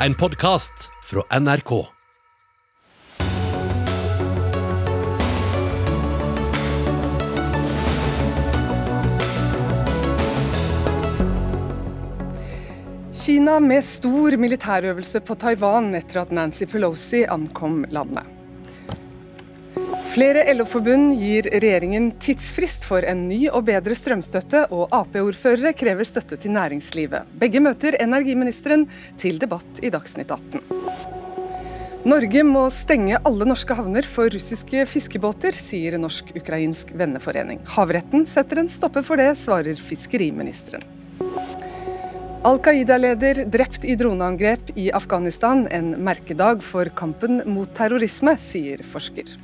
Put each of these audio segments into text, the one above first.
en podkast fra NRK. Kina med stor militærøvelse på Taiwan etter at Nancy Pelosi ankom landet. Flere LO-forbund gir regjeringen tidsfrist for en ny og bedre strømstøtte, og Ap-ordførere krever støtte til næringslivet. Begge møter energiministeren til debatt i Dagsnytt 18. Norge må stenge alle norske havner for russiske fiskebåter, sier Norsk-ukrainsk venneforening. Havretten setter en stopper for det, svarer fiskeriministeren. Al Qaida-leder drept i droneangrep i Afghanistan, en merkedag for kampen mot terrorisme, sier forsker.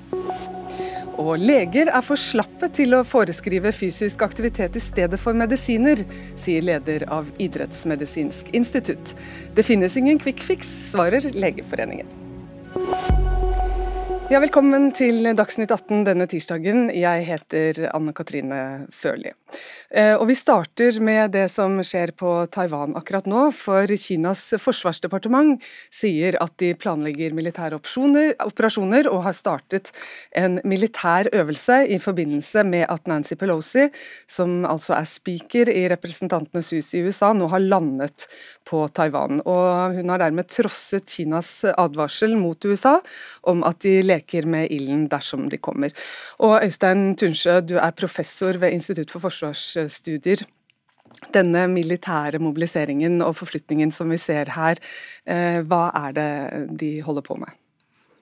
Og leger er for slappe til å foreskrive fysisk aktivitet i stedet for medisiner, sier leder av Idrettsmedisinsk institutt. Det finnes ingen kvikkfiks, svarer Legeforeningen. Ja, velkommen til Dagsnytt 18 denne tirsdagen. Jeg heter Anne Katrine Førli. Eh, og Vi starter med det som skjer på Taiwan akkurat nå. For Kinas forsvarsdepartement sier at de planlegger militære operasjoner og har startet en militær øvelse i forbindelse med at Nancy Pelosi, som altså er speaker i Representantenes hus i USA, nå har landet på Taiwan. Og Hun har dermed trosset Kinas advarsel mot USA om at de leker leker med ilden dersom de kommer. Og Øystein Tunsjø, du er professor ved Institutt for forsvarsstudier. Denne militære mobiliseringen og forflytningen som vi ser her, eh, hva er det de holder på med?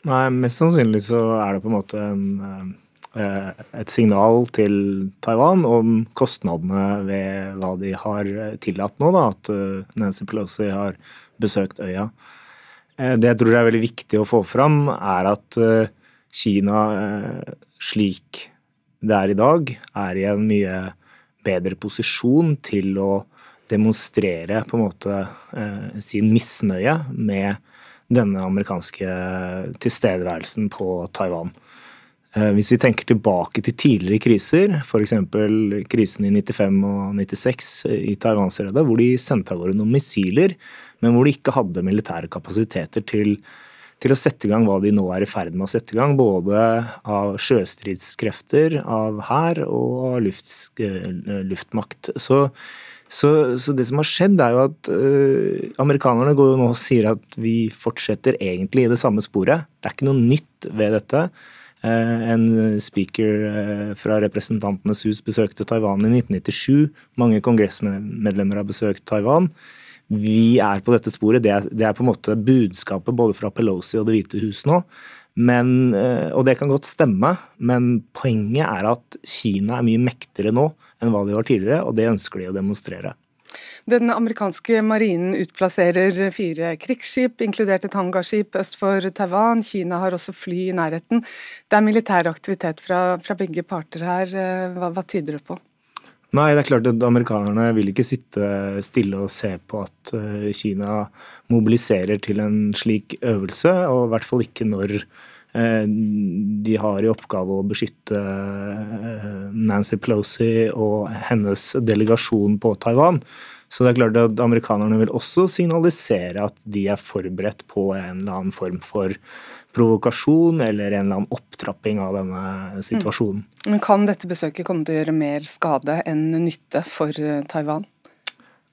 Nei, Mest sannsynlig så er det på en måte en, eh, et signal til Taiwan om kostnadene ved hva de har tillatt nå, da, at eh, Nancy Pelosi har besøkt øya. Det jeg tror er veldig viktig å få fram, er at Kina, eh, slik det er i dag, er i en mye bedre posisjon til å demonstrere på en måte eh, sin misnøye med denne amerikanske tilstedeværelsen på Taiwan. Eh, hvis vi tenker tilbake til tidligere kriser, f.eks. krisen i 95 og 96 i Taiwanstredet, hvor de sendte av gårde noen missiler, men hvor de ikke hadde militære kapasiteter til til å sette i gang hva de nå er i ferd med å sette i gang. Både av sjøstridskrefter, av hær og av luft, eh, luftmakt. Så, så, så, det som har skjedd, er jo at øh, amerikanerne går jo nå og sier at vi fortsetter egentlig i det samme sporet. Det er ikke noe nytt ved dette. Uh, en speaker fra Representantenes hus besøkte Taiwan i 1997. Mange kongressmedlemmer har besøkt Taiwan vi er på dette sporet. Det er, det er, på en måte budskapet både fra Pelosi og Det hvite hus nå. Men, eh, og det kan godt stemme, men poenget er at Kina er mye mektigere nå enn hva de var tidligere, og det ønsker de å demonstrere. Den amerikanske marinen utplasserer fire krigsskip, inkludert et hangarskip øst for Taiwan. Kina har også fly i nærheten. Det er militær aktivitet fra, fra begge parter her. Eh, hva, hva tyder det på? Nei, det er klart at amerikanerne vil ikke sitte stille og se på at eh, Kina mobiliserer til en slik øvelse, og i hvert fall ikke når de har i oppgave å beskytte eh, Nancy Pelosi og hennes delegasjon på Taiwan. Så det er klart at amerikanerne vil også signalisere at de er forberedt på en eller annen form for provokasjon eller en eller annen opptrapping av denne situasjonen. Mm. Men Kan dette besøket komme til å gjøre mer skade enn nytte for eh, Taiwan?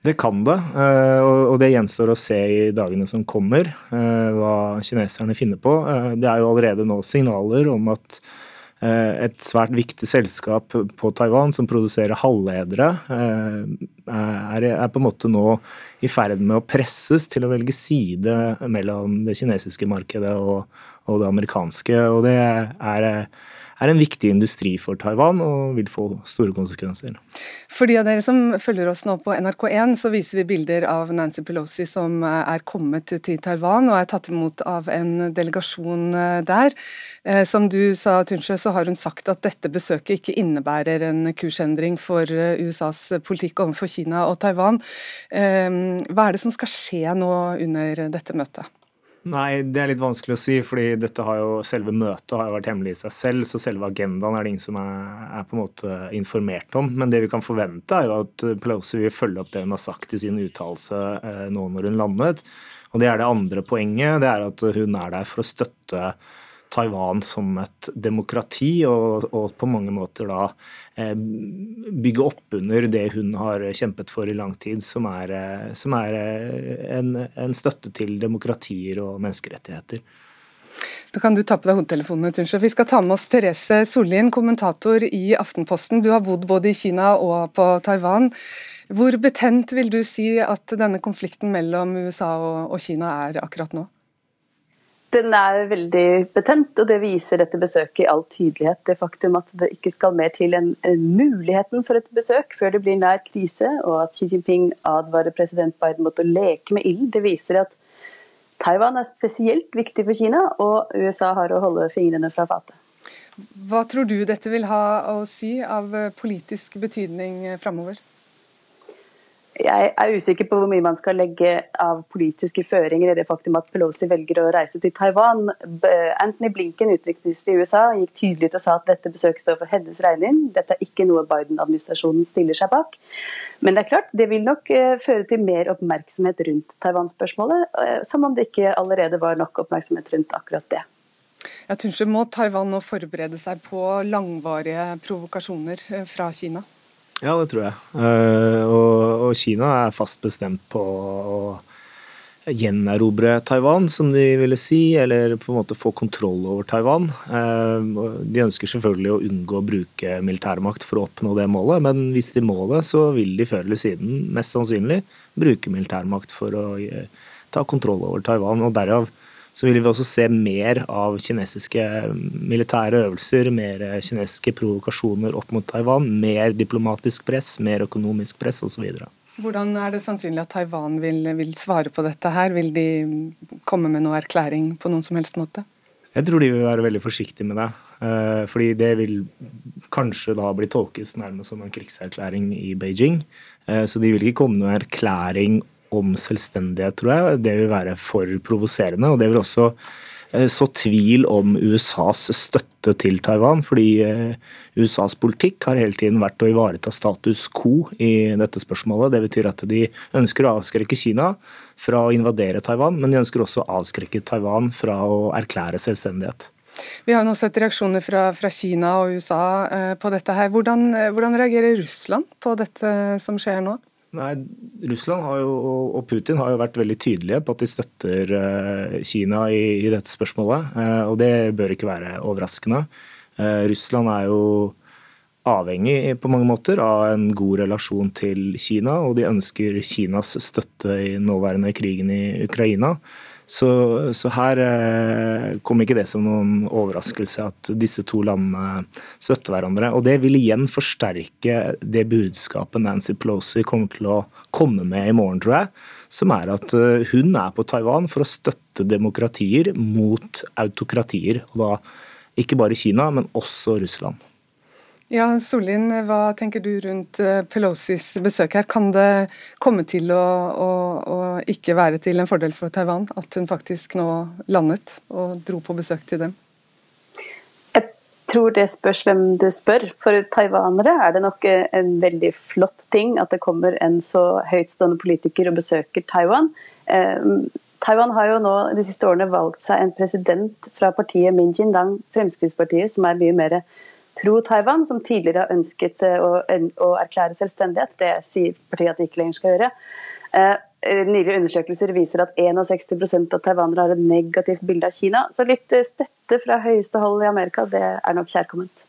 Det kan det, eh, og det gjenstår å se i dagene som kommer eh, hva kineserne finner på. Det er jo allerede nå signaler om at et svært viktig selskap på Taiwan som produserer halvledere, er på en måte nå i ferd med å presses til å velge side mellom det kinesiske markedet og det amerikanske. Og det er, er en viktig industri for Taiwan og vil få store konsekvenser. For de av dere som følger oss nå på NRK1, så viser vi bilder av Nancy Pelosi som er kommet til Taiwan og er tatt imot av en delegasjon eh, der. Eh, som du sa, Tunsjø, så har hun sagt at dette besøket ikke innebærer en kursendring for eh, USAs politikk overfor Kina og Taiwan. Hva er det som skal skje nå under dette møtet? Nei, det er litt vanskelig å si, fordi dette har jo, selve møtet har jo vært hemmelig i seg selv, så selve agendaen er det ingen som er, er, på en måte informert om. Men det vi kan forvente, er jo at Pelosi vil følge opp det hun har sagt i sin uttalelse eh, nå når hun landet. Og det er det andre poenget. Det er at hun er der for å støtte Taiwan som et demokrati, og, og på mange måter da eh, bygge opp under det hun har kjempet for i lang tid, som er, eh, som er eh, en, en, støtte til demokratier og menneskerettigheter. Da kan du ta på deg hodetelefonene, Tunche. Vi skal ta med oss Therese Sollien, kommentator i Aftenposten. Du har bodd både i Kina og på Taiwan. Hvor betent vil du si at denne konflikten mellom USA og Kina er akkurat nå? Den er veldig betent, og det viser dette besøket i all tydelighet. Det faktum at det ikke skal mer til enn muligheten for et besøk før det blir nær krise, og at Xi Jinping advarer president Biden mot å leke med ild, det viser at Taiwan er spesielt viktig for Kina, og USA har å holde fingrene fra fatet. Hva tror du dette vil ha å si av politisk betydning framover? Jeg er usikker på hvor mye man skal legge av politiske føringer i det faktum at Pelosi velger å reise til Taiwan. Anthony Blinken, utenriksminister i USA, gikk tydelig ut og sa at dette besøket står for hennes regning. Dette er ikke noe Biden-administrasjonen stiller seg bak. Men det er klart, det vil nok eh, føre til mer oppmerksomhet rundt Taiwan-spørsmålet, eh, som om det ikke allerede var nok oppmerksomhet rundt akkurat det. Ja, Tunche, må Taiwan nå forberede seg på langvarige provokasjoner eh, fra Kina? Ja, det tror jeg. Uh, og, Kina er fast bestemt på å gjenerobre Taiwan, som de ville si, eller på en måte få kontroll over Taiwan. Uh, de ønsker selvfølgelig å unngå å bruke militærmakt for å oppnå det målet, men hvis de må det, så vil de før eller siden mest sannsynlig bruke militærmakt for å uh, ta kontroll over Taiwan. og derav så vil vi også se mer av kinesiske militære øvelser, mer kinesiske provokasjoner opp mot Taiwan, mer diplomatisk press, mer økonomisk press osv. Hvordan er det sannsynlig at Taiwan vil, vil, svare på dette her? Vil de komme med noe erklæring på noen som helst måte? Jeg tror de vil være veldig forsiktige med det. Eh, fordi det vil kanskje da bli tolket nærmest som en krigserklæring i Beijing. Eh, så de vil ikke komme med noen erklæring om selvstendighet, tror jeg. Det vil være for provoserende. Og det vil også eh, så tvil om USAs støtte til Taiwan, fordi eh, USAs politikk har hele tiden vært å ivareta status quo i dette spørsmålet. Det betyr at de ønsker å avskrekke Kina fra å invadere Taiwan, men de ønsker også å avskrekke Taiwan fra å erklære selvstendighet. Vi har nå sett reaksjoner fra, fra Kina og USA eh, på dette. her. Hvordan, hvordan reagerer Russland på dette som skjer nå? Nei, Russland jo, og Putin har jo vært veldig tydelige på at de støtter uh, Kina i, i, dette spørsmålet. Uh, og det bør ikke være overraskende. Uh, Russland er jo avhengig på mange måter av en god relasjon til Kina, og de ønsker Kinas støtte i nåværende krigen i Ukraina. Så, så, her eh, kom ikke det som noen overraskelse at disse to landene støtter hverandre. Og det vil igjen forsterke det budskapet Nancy Pelosi kommer til å komme med i morgen, tror jeg. Som er at eh, hun er på Taiwan for å støtte demokratier mot autokratier. Og da ikke bare Kina, men også Russland. Ja, Sollien, hva tenker du rundt eh, Pelosis besøk her? Kan det komme til å, å, å, ikke være til en fordel for Taiwan at hun faktisk nå landet og dro på besøk til dem? Jeg tror det spørs hvem du spør. For taiwanere er det nok eh, en veldig flott ting at det kommer en så høytstående politiker og besøker Taiwan. Eh, Taiwan har jo nå de siste årene valgt seg en president fra partiet Min Jindang, Fremskrittspartiet, som er mye mer pro-Taiwan, som tidligere har ønsket eh, å, å, erklære selvstendighet. Det sier partiet at de ikke lenger skal gjøre. Eh, eh Nylige undersøkelser viser at 61% av taiwanere har et negativt bilde av Kina. Så litt eh, støtte fra høyeste hold i Amerika, det er nok kjærkomment.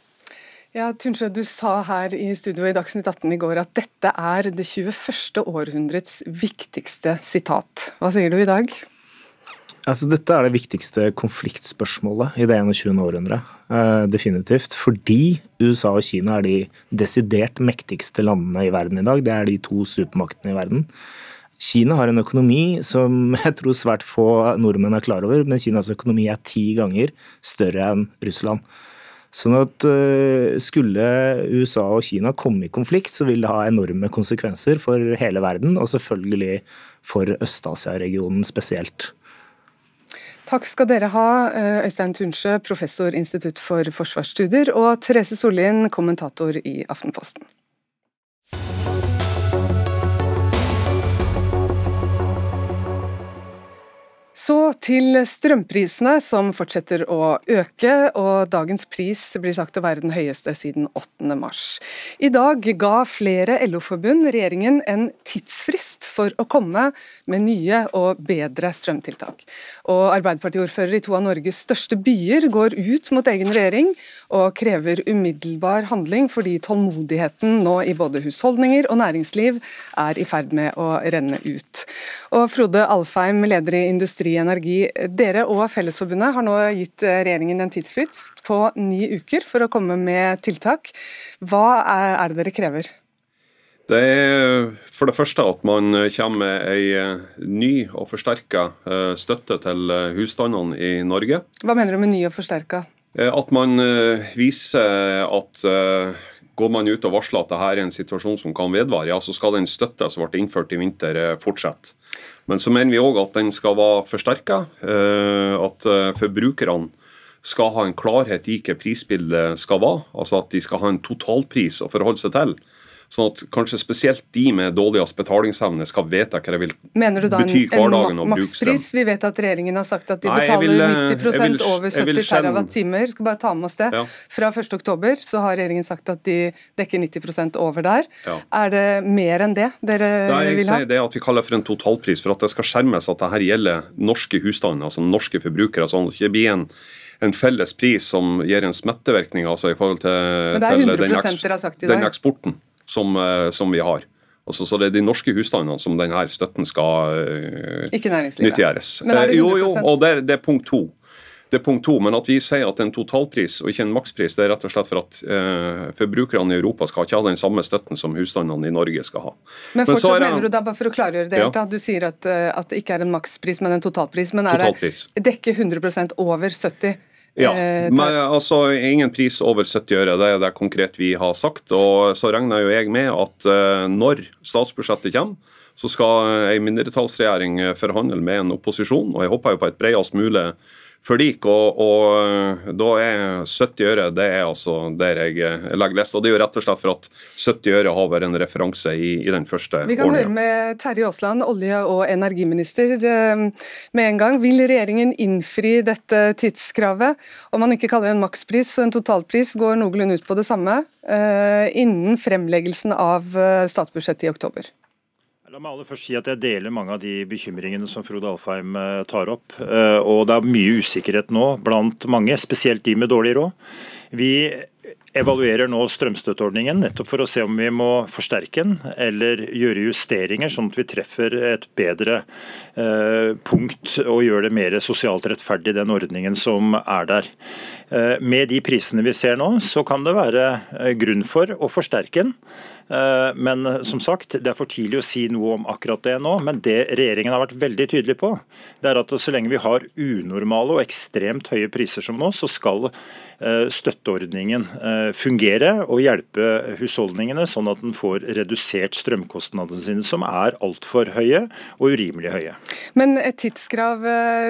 Ja, Tunsjø, Du sa her i studio i Dagsnytt 18 i går at dette er det 21. århundrets viktigste sitat. Hva sier du i dag? Altså, dette er det viktigste konfliktspørsmålet i det 21. århundret. Uh, definitivt. Fordi USA og Kina er de desidert mektigste landene i verden i dag. Det er de to supermaktene i verden. Kina har en økonomi som jeg tror svært få nordmenn er klar over, men Kinas økonomi er ti ganger større enn Russland. Sånn at uh, skulle USA og Kina komme i konflikt, så vil det ha enorme konsekvenser for hele verden, og selvfølgelig for Øst-Asia-regionen spesielt. Takk skal dere ha, eh, Øystein Tunsjø, professor Institutt for forsvarsstudier, og Therese Sollien, kommentator i Aftenposten. Så til strømprisene, som fortsetter å øke, og dagens pris blir sagt å være den høyeste siden 8. mars. I dag ga flere LO-forbund regjeringen en tidsfrist for å komme med nye og bedre strømtiltak. Og Arbeiderpartiordfører i to av Norges største byer går ut mot egen regjering og krever umiddelbar handling fordi tålmodigheten nå i både husholdninger og næringsliv er i ferd med å renne ut. Og Frode Alfheim, leder i Industri Industri Energi. Dere og Fellesforbundet har nå gitt eh, regjeringen en tidsfrist på ni uker for å komme med tiltak. Hva er det dere krever? Det er for det første at man kommer med ei eh, ny og forsterka eh, støtte til husstandene i Norge. Hva mener du med ny og forsterka? At man viser at går man ut og varsler at dette er en situasjon som kan vedvare, ja, så skal den støtta som ble innført i vinter, fortsette. Men så mener vi òg at den skal være forsterka. Eh, at eh, forbrukerne skal ha en klarhet i hva prisbildet skal være. Altså at de skal ha en totalpris å forholde seg til. Sånn at kanskje spesielt de med dårligst betalingsevne skal vite hva det vil Mener du da bety en, hverdagen strøm. makspris? Vi vet at regjeringen har sagt at de Nei, betaler vil, 90 vil, over 70 TWh. Skal bare ta med oss det. Ja. Fra 1.10 så har regjeringen sagt at de dekker 90 over der. Ja. Er det mer enn det dere Nei, jeg vil ha? Det at vi kaller for en totalpris, for at det skal skjermes at dette gjelder norske husstander, altså norske forbrukere. sånn at det ikke blir en en felles pris som gir en smittevirkning altså i forhold til, Men det 100 til den, dere har sagt i dag. den eksporten som, eh, som vi har. Altså, så det er de norske husstandene som denne støtten skal uh, nyttiggjøres. Men er det 100%? Eh, jo, jo, og det, det, er punkt to. Det er punkt to, Men at vi sier at er en totalpris og ikke en makspris, det er rett og slett for at uh, forbrukerne i Europa skal ikke ha den samme støtten som husstandene i Norge skal ha. Men fortsatt men mener du da, bare for å klargjøre det, ja. du sier at, at, det ikke er en makspris, men en totalpris. Men er totalpris. det dekke 100% over 70 ja, eh, men altså ingen pris over 70 øre. Det er det konkret vi har sagt. Og så regner jo jeg med at uh, når statsbudsjettet kommer, så skal ei mindretallsregjering forhandle med en opposisjon. Og jeg håper jo på et bredest mulig forlik. Og, og, da er 70 øre det er altså der jeg legger lest. Og det er jo rett og slett for at 70 øre har vært en referanse i, i den første Vi kan høre med Terje Aasland, olje- og energiminister, eh, med en gang. Vil regjeringen innfri dette tidskravet? Om man ikke kaller det en makspris, en totalpris går noenlunde ut på det samme, eh, innen fremleggelsen av eh, statsbudsjettet i oktober? La meg aller først si at Jeg deler mange av de bekymringene som Frode Alfheim eh, tar opp. Eh, og Det er mye usikkerhet nå blant mange, spesielt de med dårlig råd. Vi evaluerer nå strømstøtteordningen nettopp for å se om vi må forsterke den eller gjøre justeringer, sånn at vi treffer et bedre eh, punkt og gjør det mer sosialt rettferdig, den ordningen som er der. Med de prisene vi ser nå, så kan det være grunn for å forsterke den. Eh, men som sagt, det er for tidlig å si noe om akkurat det nå. Men det regjeringen har vært veldig tydelig på, det er at så lenge vi har unormale og ekstremt høye priser som nå, så skal eh, støtteordningen eh, fungere og hjelpe husholdningene, sånn at den får redusert strømkostnadene sine, som er altfor høye og urimelig høye. Men et tidskrav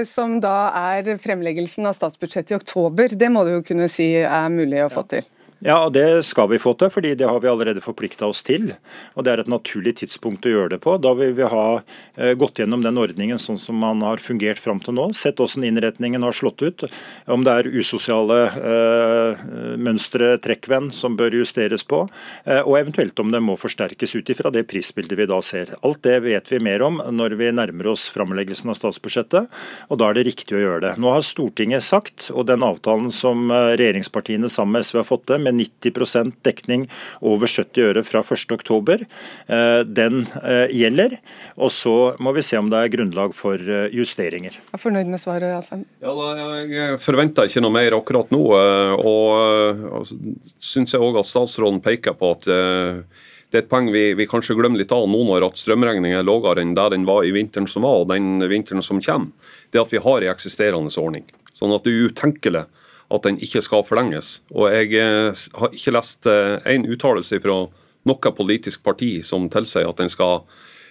som da er fremleggelsen av statsbudsjettet i oktober, det må du jo kunne si er mulig å få til? Ja, og Det skal vi få til, fordi det har vi allerede forplikta oss til. og Det er et naturlig tidspunkt å gjøre det på. Da vil vi ha eh, gått gjennom den ordningen sånn som man har fungert fram til nå. Sett hvordan innretningen har slått ut. Om det er usosiale eh, mønstre, trekkvenn, som bør justeres på. Eh, og eventuelt om det må forsterkes ut ifra det prisbildet vi da ser. Alt det vet vi mer om når vi nærmer oss framleggelsen av statsbudsjettet, og da er det riktig å gjøre det. Nå har Stortinget sagt, og den avtalen som eh, regjeringspartiene sammen med SV har fått til, med 90% dekning over 70 øre fra 1.10. Eh, den eh, gjelder. Og så må vi se om det er grunnlag for eh, justeringer. Jeg er fornøyd med svaret, Alfheim? Ja, jeg forventer ikke noe mer akkurat nå. Og syns jeg òg at statsråden peker på at det er et poeng vi, vi, kanskje glemmer litt av nå når at strømregningen er lavere enn der den var i vinteren som var, og den vinteren som kommer. Det at vi har en eksisterende ordning. Sånn at det er utenkelig at den ikke skal forlenges. Og jeg eh, har ikke lest én eh, uttalelse fra noe politisk parti som tilsier at den skal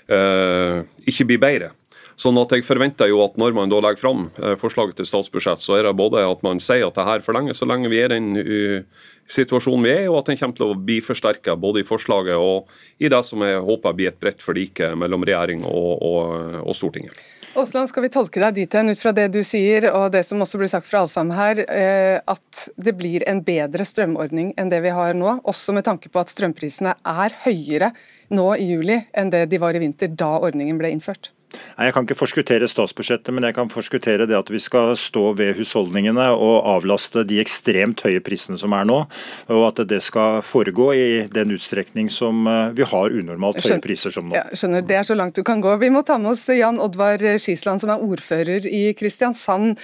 eh, ikke bli bedre. Sånn at jeg forventer jo at når man da legger fram forslaget til statsbudsjett, så er det både at man sier at det her forlenges så lenge vi er i den situasjonen vi er i, og at den kommer til å bli forsterket både i forslaget og i det som jeg håper blir et bredt forlik mellom regjering og, og, og Stortinget. Aasland, skal vi tolke deg dit hen ut fra det du sier, og det som også blir sagt fra Alfheim her, eh, at det blir en bedre strømordning enn det vi har nå, også med tanke på at strømprisene er høyere nå i juli enn det de var i vinter da ordningen ble innført? Jeg kan ikke forskuttere statsbudsjettet, men jeg kan forskuttere det at vi skal stå ved husholdningene og avlaste de ekstremt høye prisene som er nå. Og at det skal foregå i den utstrekning som eh, vi har unormalt høye priser som nå. Ja, skjønner, Det er så langt du kan gå. Vi må ta med oss Jan Oddvar Skisland, som er ordfører i Kristiansand.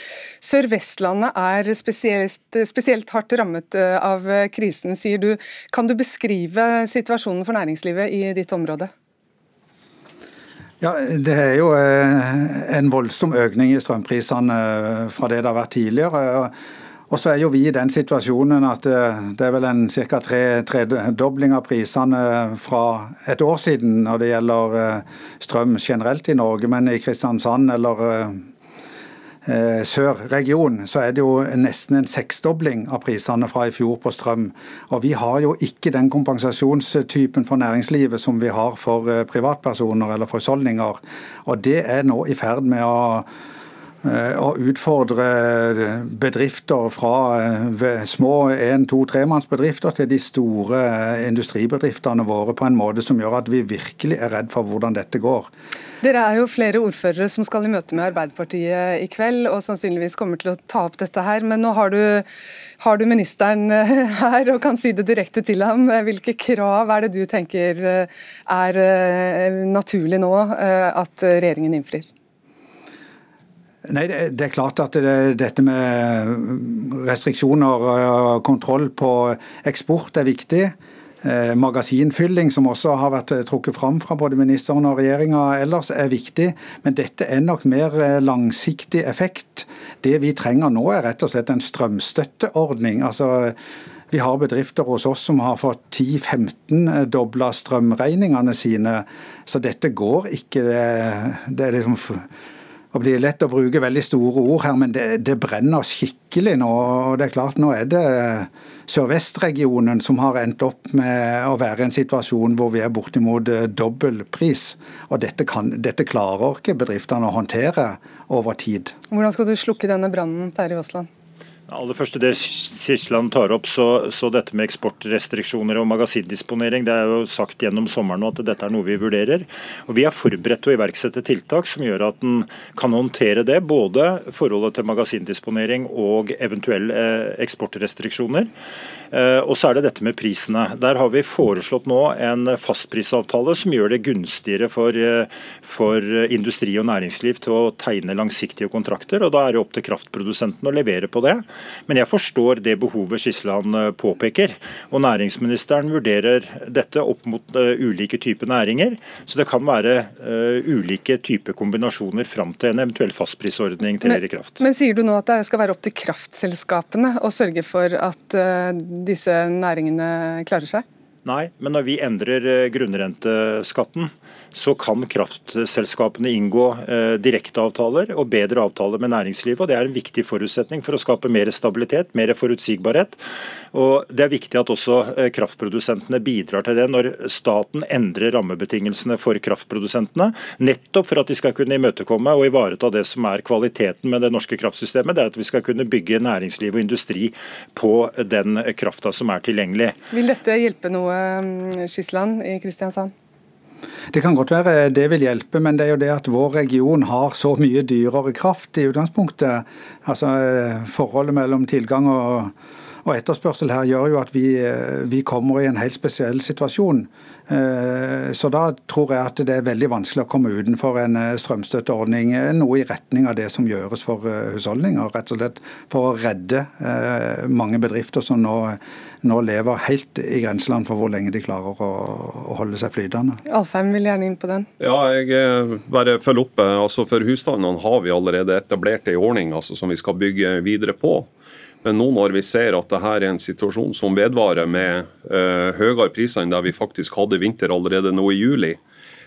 Sør-Vestlandet er spesielt, spesielt hardt rammet eh, av krisen, sier du. Kan du beskrive situasjonen for næringslivet i ditt område? Ja, Det er jo eh, en voldsom økning i strømprisene eh, fra det det har vært tidligere. Og så er jo vi i den situasjonen at eh, det er vel en ca. tredobling av prisene fra et år siden når det gjelder strøm generelt i Norge. Men i Kristiansand eller sør-region, så er det jo nesten en seksdobling av prisene fra i fjor på strøm. Og vi har jo ikke den kompensasjonstypen for næringslivet som vi har for eh, privatpersoner eller for husholdninger. Og det er nå i ferd med å Eh, å utfordre bedrifter fra eh, små en-, to-, tremannsbedrifter til de store eh, industribedriftene våre på en måte som gjør at vi virkelig er redd for hvordan dette går. Dere er jo flere ordførere som skal i møte med Arbeiderpartiet i kveld, og sannsynligvis kommer til å ta opp dette her. Men nå har du, har du ministeren her og kan si det direkte til ham. Hvilke krav er det du tenker er naturlig nå at regjeringen innfrir? Nei, Det er klart at det, dette med restriksjoner og kontroll på eksport er viktig. Eh, magasinfylling, som også har vært trukket fram fra både ministeren og regjeringa ellers, er viktig. Men dette er nok mer eh, langsiktig effekt. Det vi trenger nå er rett og slett en strømstøtteordning. Altså, vi har bedrifter hos oss som har fått 10-15 dobla strømregningene sine. Så dette går ikke. Det er liksom og blir lett å bruke veldig store ord her, men det, det brenner skikkelig nå. og det er klart Nå er det Sør-Vest-regionen som har endt opp med å være i en situasjon hvor vi er bortimot eh, dobbel pris. Og dette, kan, dette klarer ikke bedriftene å håndtere over tid. Hvordan skal du slukke denne brannen, Terje Aasland? Aller første det Sisland tar opp, så, så, dette med eksportrestriksjoner og magasindisponering, det er jo sagt gjennom sommeren at dette er noe vi vurderer. Og Vi er forberedt til å iverksette tiltak som gjør at en kan håndtere det. Både forholdet til magasindisponering og eventuelle eh, eksportrestriksjoner. Eh, og så er det dette med prisene. Der har vi foreslått nå en fastprisavtale som gjør det gunstigere for, eh, for industri og næringsliv til å tegne langsiktige kontrakter. og Da er det opp til kraftprodusenten å levere på det. Men jeg forstår det behovet Skisland eh, påpeker. Og næringsministeren vurderer dette opp mot ulike typer næringer. Så det kan være ulike typer kombinasjoner fram til en eventuell fastprisordning trer i kraft. Men sier du nå at det skal være opp til kraftselskapene å sørge for at disse næringene klarer seg? Nei, men når vi endrer grunnrenteskatten, så kan kraftselskapene inngå eh, direkteavtaler og bedre avtaler med næringslivet. og Det er en viktig forutsetning for å skape mer stabilitet, mer forutsigbarhet. Og Det er viktig at også eh, kraftprodusentene bidrar til det når staten endrer rammebetingelsene for kraftprodusentene. Nettopp for at de skal kunne imøtekomme og ivareta det som er kvaliteten med det norske kraftsystemet. Det er at vi skal kunne bygge næringsliv og industri på den krafta som er tilgjengelig. Vil dette hjelpe noe, mm, Skisland i Kristiansand? Det kan godt være det vil hjelpe, men det er jo det at vår region har så mye dyrere kraft i utgangspunktet. Altså Forholdet mellom tilgang og, og etterspørsel her gjør jo at vi, vi kommer i en helt spesiell situasjon. Eh, så da tror jeg at det er veldig vanskelig å komme utenfor en eh, strømstøtteordning. Eh, noe i retning av det som gjøres for husholdninger. Rett og slett for å redde mange bedrifter som nå, nå lever helt i grenseland for hvor lenge de klarer å, å holde seg flytende. Alfheim vil gjerne inn på den. Ja, jeg bare følger opp. Altså For husstandene har vi allerede etablert en ordning altså, som vi skal bygge videre på. Men nå når vi ser at dette er en situasjon som vedvarer med uh, høyere priser enn det vi faktisk hadde i vinter allerede nå i juli,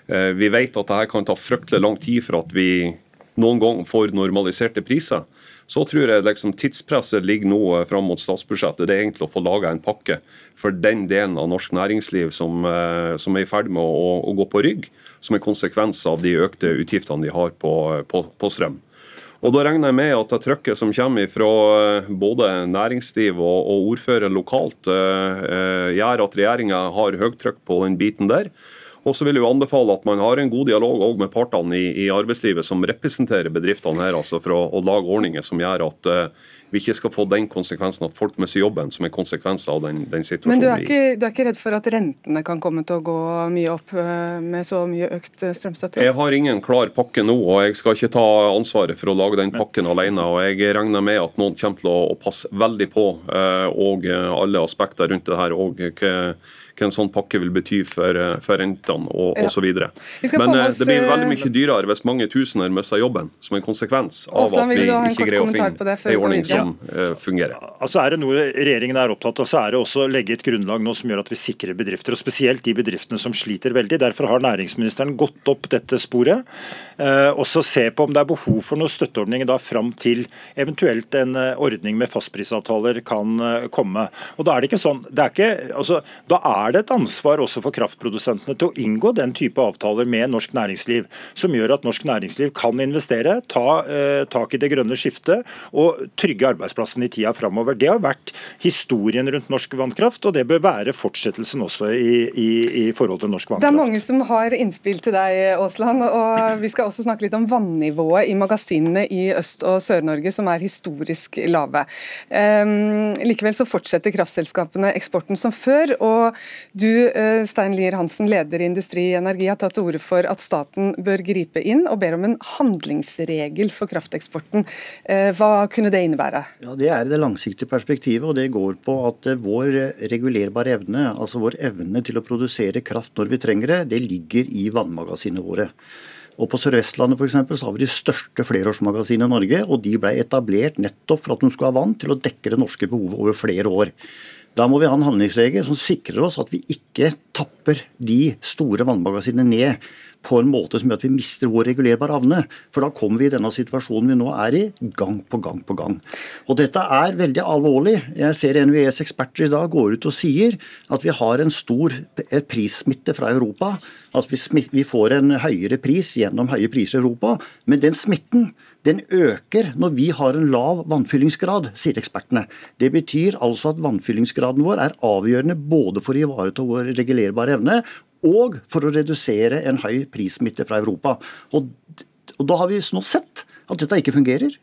uh, vi vet at dette kan ta fryktelig lang tid for at vi noen gang får normaliserte priser, så tror jeg liksom tidspresset ligger nå eh, fram mot statsbudsjettet. Det er egentlig å få laga en pakke for den delen av norsk næringsliv som, uh, som er i ferd med å, å, gå på rygg, som en konsekvens av de økte utgiftene de har på, på, på strøm. Og Da regner jeg med at det trykket som kommer fra eh, både næringsliv og, og ordfører lokalt, eh, gjør at regjeringa har høyt trykk på den biten der. Og så vil jeg anbefale at man har en god dialog med partene i, i, arbeidslivet som representerer bedriftene her, altså for å, å lage ordninger som gjør at uh, vi ikke skal få den konsekvensen at folk mister jobben som en konsekvens av den, den situasjonen. Men du er, ikke, du er, ikke, redd for at rentene kan komme til å gå mye opp uh, med så mye økt strømstøtte? Jeg har ingen klar pakke nå, og jeg skal ikke ta ansvaret for å lage den pakken alene. og Jeg regner med at noen kommer til å, passe veldig på, uh, og alle aspekter rundt det her. og hva en sånn pakke vil bety for, eh, for rentene og ja. osv. Men eh, oss, det blir veldig mye dyrere hvis mange tusener mister jobben som en konsekvens av Osland, at vi ikke greier å finne en ordning som uh, fungerer. Altså Er det noe regjeringen er opptatt av, så er det også å legge et grunnlag nå som gjør at vi sikrer bedrifter, og spesielt de bedriftene som sliter veldig. Derfor har næringsministeren gått opp dette sporet. Uh, og så se på om det er behov for noen støtteordninger da fram til eventuelt en ordning med fastprisavtaler kan komme. Og Da er det ikke sånn, det er ikke, altså, da er det et ansvar også for kraftprodusentene til å inngå den type avtaler med norsk næringsliv, som gjør at norsk næringsliv kan investere, ta eh, tak i det grønne skiftet og trygge arbeidsplassene i tida framover. Det har vært historien rundt norsk vannkraft, og det bør være fortsettelsen også i, i, i forhold til norsk vannkraft. Det er mange som har innspill til deg, Aasland, og vi skal også snakke litt om vannivået i magasinene i Øst- og Sør-Norge, som er historisk lave. Um, likevel så fortsetter kraftselskapene eksporten som før. og du, eh, Stein Lier Hansen, leder i Industri Energi, har tatt til orde for at staten bør gripe inn og ber om en handlingsregel for krafteksporten. Eh, hva kunne det innebære? Ja, Det er det langsiktige perspektivet, og det går på at eh, vår regulerbare evne, altså vår evne til å produsere kraft når vi trenger det, det ligger i vannmagasinene våre. Og På Sør-Vestlandet for eksempel, så har vi de største flerårsmagasinene i Norge. og De ble etablert nettopp for at de skulle ha vann til å dekke det norske behovet over flere år. Da må vi ha en handlingsregel som sikrer oss at vi ikke tapper de store vannmagasinene ned på en måte som gjør at vi mister vår regulerbare evne. For da kommer vi i denne situasjonen vi nå er i, gang på gang på gang. Og dette er veldig alvorlig. Jeg ser NVEs eksperter i dag går ut og sier at vi har en stor prissmitte fra Europa. Altså vi, får en høyere pris gjennom høye priser i Europa. Men den smitten den øker når vi har en lav vannfyllingsgrad, sier ekspertene. Det betyr altså at vannfyllingsgraden vår er avgjørende både for å ivareta vår regulerbare evne og for å redusere en høy prissmitte fra Europa. Og, og da har vi nå sett at dette ikke fungerer.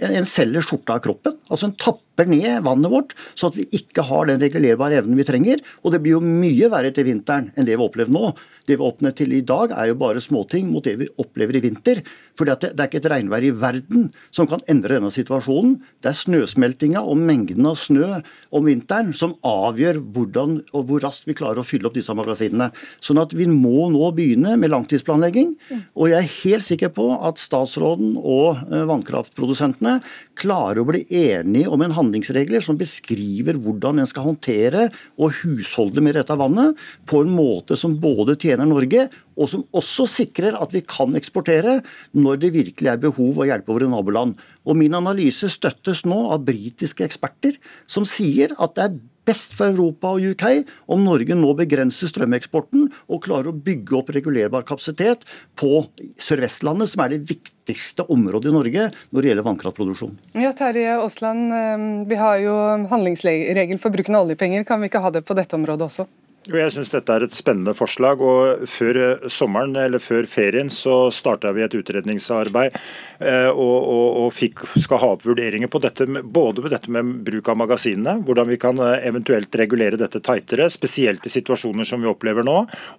En, en selger skjorta av kroppen. altså En tapper ned vannet vårt, så at vi ikke har den regulerbare evnen vi trenger. Og det blir jo mye verre til vinteren enn det vi opplever nå. Det vi åpner til i dag, er jo bare småting mot det vi opplever i vinter. For det, er ikke et regnvær i verden som kan endre denne situasjonen. Det er snøsmeltinga og mengden av snø om vinteren som avgjør hvordan og hvor raskt vi klarer å fylle opp disse magasinene. Sånn at vi må nå begynne med langtidsplanlegging. Og jeg er helt sikker på at statsråden og eh, vannkraftprodusentene klarer å bli enige om en handlingsregler som beskriver hvordan en skal håndtere og husholde med dette vannet på en måte som både tjener Norge, og som også sikrer at vi kan eksportere når det virkelig er behov å hjelpe våre naboland. Og Min analyse støttes nå av britiske eksperter, som sier at det er best for Europa og UK om Norge nå begrenser strømeksporten og klarer å bygge opp regulerbar kapasitet på Sør-Vestlandet, som er det viktigste området i Norge når det gjelder vannkraftproduksjon. Ja, Terje Aasland, eh, vi har jo handlingsregel for bruken av oljepenger. Kan vi ikke ha det på dette området også? Jeg syns dette er et spennende forslag. og Før eh, sommeren eller før ferien så starta vi et utredningsarbeid eh, og, og, og fikk, skal ha opp vurderinger på dette, både med dette med bruk av magasinene, hvordan vi kan eh, eventuelt regulere dette tightere, spesielt i situasjoner som vi opplever nå,